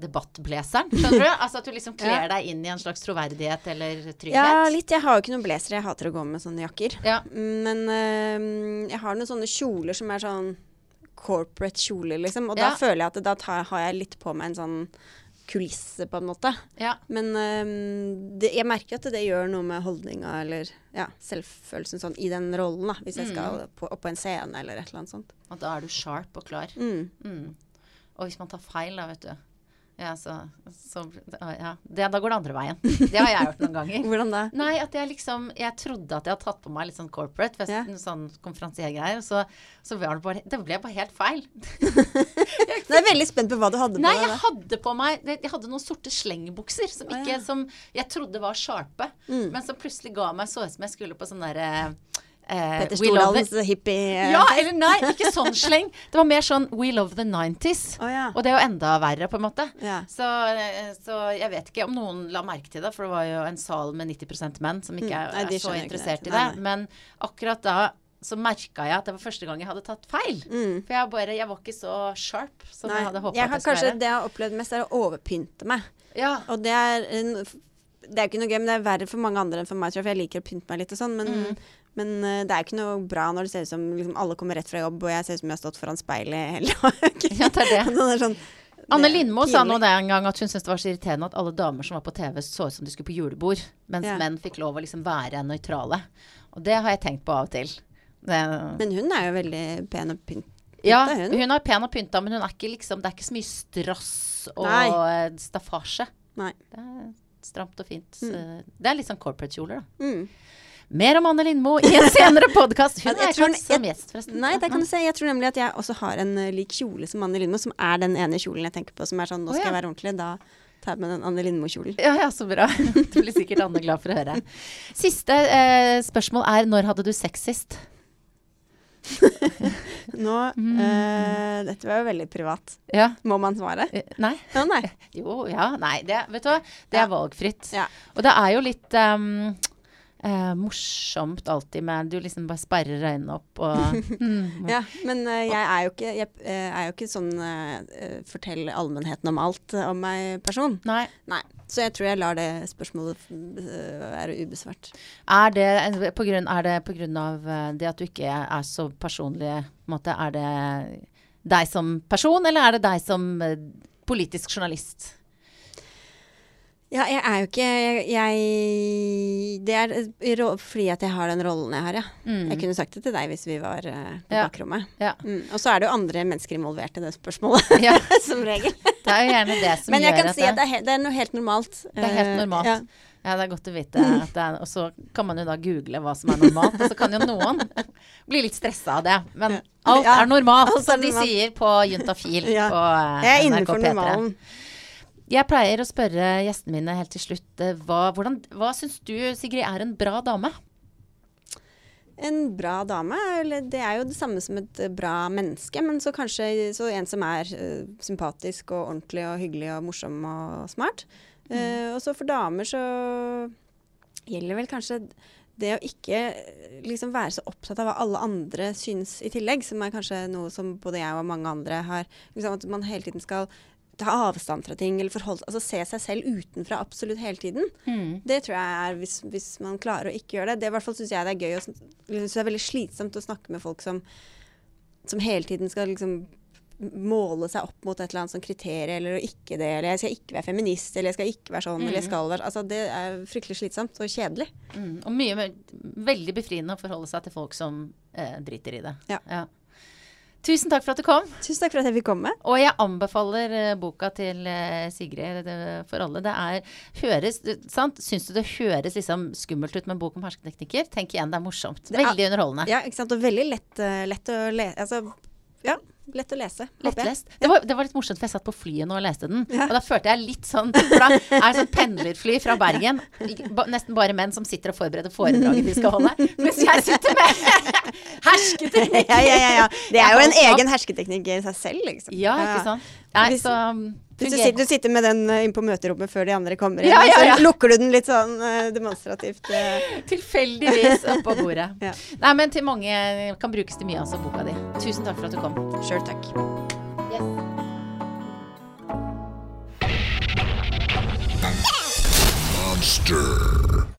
debattblazeren? Skjønner du? Altså at du liksom kler deg inn i en slags troverdighet eller trygghet? Ja, litt. Jeg har jo ikke noen blazer. Jeg hater å gå med sånne jakker. Ja. Men øhm, jeg har noen sånne kjoler som er sånn corporate kjoler, liksom. Og Ja. da føler jeg at da tar, har jeg litt på meg en sånn kulisse, på en måte. ja. Men øhm, det, jeg merker at det gjør noe med holdninga eller ja, selvfølelsen sånn i den rollen, da. Hvis jeg Mm. skal på, opp på en scene eller et eller annet sånt. Og da er du sharp og klar. Mm. Mm. Og hvis man tar feil, da, vet du. Ja, så, så ja. det, Da går det andre veien. Det har jeg gjort noen ganger. Hvordan da? Nei, at jeg liksom Jeg trodde at jeg hadde tatt på meg litt sånn corporate, fest, yeah. sånn konferansiergreier, så, så var det bare Det ble bare helt feil. Nå er jeg veldig spent på hva du hadde på Nei, deg. jeg hadde på meg Jeg hadde noen sorte slengbukser som, ikke, som jeg trodde var sharpe, Mm. men som plutselig ga meg så ut som jeg skulle på sånn derre eh, Petter Stordalens hippie... eh, Ja, eller nei, ikke sånn sleng. Det var mer sånn We Love the 90s. Oh, ja. Og det er jo enda verre, på en måte. ja. Så, eh, så jeg vet ikke om noen la merke til det, for det var jo en sal med 90% menn som ikke Mm, er, nei, er så interessert i det. Nei, nei. Men akkurat da så merka jeg at det var første gang jeg hadde tatt feil. Mm. For jeg, bare, jeg var ikke så sharp som Nei, jeg hadde håpa jeg at jeg skulle være. det jeg har opplevd mest, er å overpynte meg. Ja. Og det er en, Det er jo ikke noe gøy, men det er verre for mange andre enn for meg, tror jeg, for jeg liker å pynte meg litt og sånn. Men, Mm. Men eh, det er ikke noe bra når det ser ut som liksom, alle kommer rett fra jobb, og jeg ser ut som jeg har stått foran speilet hele dagen. ja, det er det. Er sånn, Anne Lindmo sa nå det en gang at hun syntes det var så irriterende at alle damer som var på TV, så ut som de skulle på julebord, mens Ja. menn fikk lov å liksom være nøytrale. Og det har jeg tenkt på av og til. Det, Men hun er jo veldig pen og pynt. ja, hun. hun er pen og pynta, men hun er ikke liksom, det er ikke så mye strass og Nei. staffasje. Nei. Det er stramt og fint. Mm. Det er litt sånn corporate-kjoler, da. Mm. Mer om Anne Lindmo i en senere podkast. Hun er ikke som gjest, forresten. Nei, det kan du se. Jeg tror nemlig at jeg også har en eh, lik kjole som Anne Lindmo, som er den ene kjolen jeg tenker på som er sånn Nå skal jeg være ordentlig. Da tar jeg med den Anne Lindmo-kjolen. Ja, ja, så bra. Det blir sikkert Anne glad for å høre. Siste eh, spørsmål er når hadde du sex sist? Nå Mm. eh, Dette var jo veldig privat. Ja. Må man svare? Eh, Nei. Ja, nei. Jo, ja, nei. Det, vet du hva? Det er valgfritt. Ja. Og det er jo litt ehm, eh, morsomt alltid med Du liksom bare sperrer øynene opp og mm, Ja, men uh, jeg er jo ikke, jeg, uh, er jo ikke sånn eh, fortell allmennheten om alt om meg-person. Nei. Nei. Så jeg tror jeg lar det spørsmålet være ubesvart. Er det på grunn, er det på grunn av det at du ikke er så personlig? måte, er det deg som person, eller er det deg som politisk journalist? Ja, jeg er jo ikke jeg, jeg Det er eh, fordi at jeg har den rollen jeg har, ja. Mm. Jeg kunne sagt det til deg hvis vi var eh, på Ja. bakrommet. Ja. Mm. Og så er det jo andre mennesker involvert i det spørsmålet, Ja, som regel. det er jo gjerne det som Men jeg gjør kan si at det er, det er noe helt normalt. Det er helt normalt. ja. Ja, det er godt å vite. At det er, og så kan man jo da google hva som er normalt, og så kan jo noen bli litt stressa av det. Men alt Ja, er normalt, alt er som de sier på Juntafil Ja. på eh, Jeg er innenfor normalen. Jeg pleier å spørre gjestene mine helt til slutt eh, hva, hvordan, hva syns du, Sigrid, er en bra dame? En bra dame, det er jo det samme som et eh, bra menneske, men så kanskje så en som er uh, sympatisk og ordentlig og hyggelig og morsom og smart. Eh, og så for damer så gjelder vel kanskje det å ikke liksom være så opptatt av hva alle andre syns i tillegg, som er kanskje noe som både jeg og mange andre har liksom At man hele tiden skal ta avstand fra ting, eller forholde, altså se seg selv utenfra absolutt hele tiden. Det tror jeg er hvis, hvis man klarer å ikke gjøre det. Det i hvert fall syns jeg det er gøy. Og, synes det er veldig slitsomt å snakke med folk som, som hele tiden skal liksom måle seg opp mot et eller annet sånn kriterium, eller ikke det, eller jeg skal ikke være feminist, eller jeg skal ikke være sånn, eller jeg skal være Altså, det er fryktelig slitsomt og kjedelig. Mm, og mye veldig befriende å forholde seg til folk som eh, driter i det. Ja. Tusen takk for at du kom. Tusen takk for at jeg fikk komme. Og jeg anbefaler eh, boka til eh, Sigrid for alle. Det er høres, sant? Syns du det høres liksom skummelt ut med en bok om hersketeknikker? Tenk igjen, det er morsomt. Det Veldig underholdende. Ja, ikke sant. Og veldig lett, eh, lett å lese. Altså, ja, lett å lese. Lettlest. Det var, det var litt morsomt, for jeg satt på flyet nå og leste den. Ja. Og da følte jeg litt sånn For da er det sånn pendlerfly fra Bergen. Nesten bare menn som sitter og forbereder foredraget de skal holde. Mens jeg sitter med hersketeknikker. Ja, ja, ja, ja. Det er jo en egen hersketeknikk i seg selv, liksom. Ja, ikke sant. Nei, Hvis- så um, Hvis du sitter, du sitter med den inn på møterommet før de andre kommer inn, Ja, ja, ja. så lukker du den litt sånn eh, demonstrativt. eh. Tilfeldigvis oppå bordet. Ja. Nei, men til mange kan brukes til mye, altså, boka di. Tusen takk for at du kom. Sjøl takk. Monster.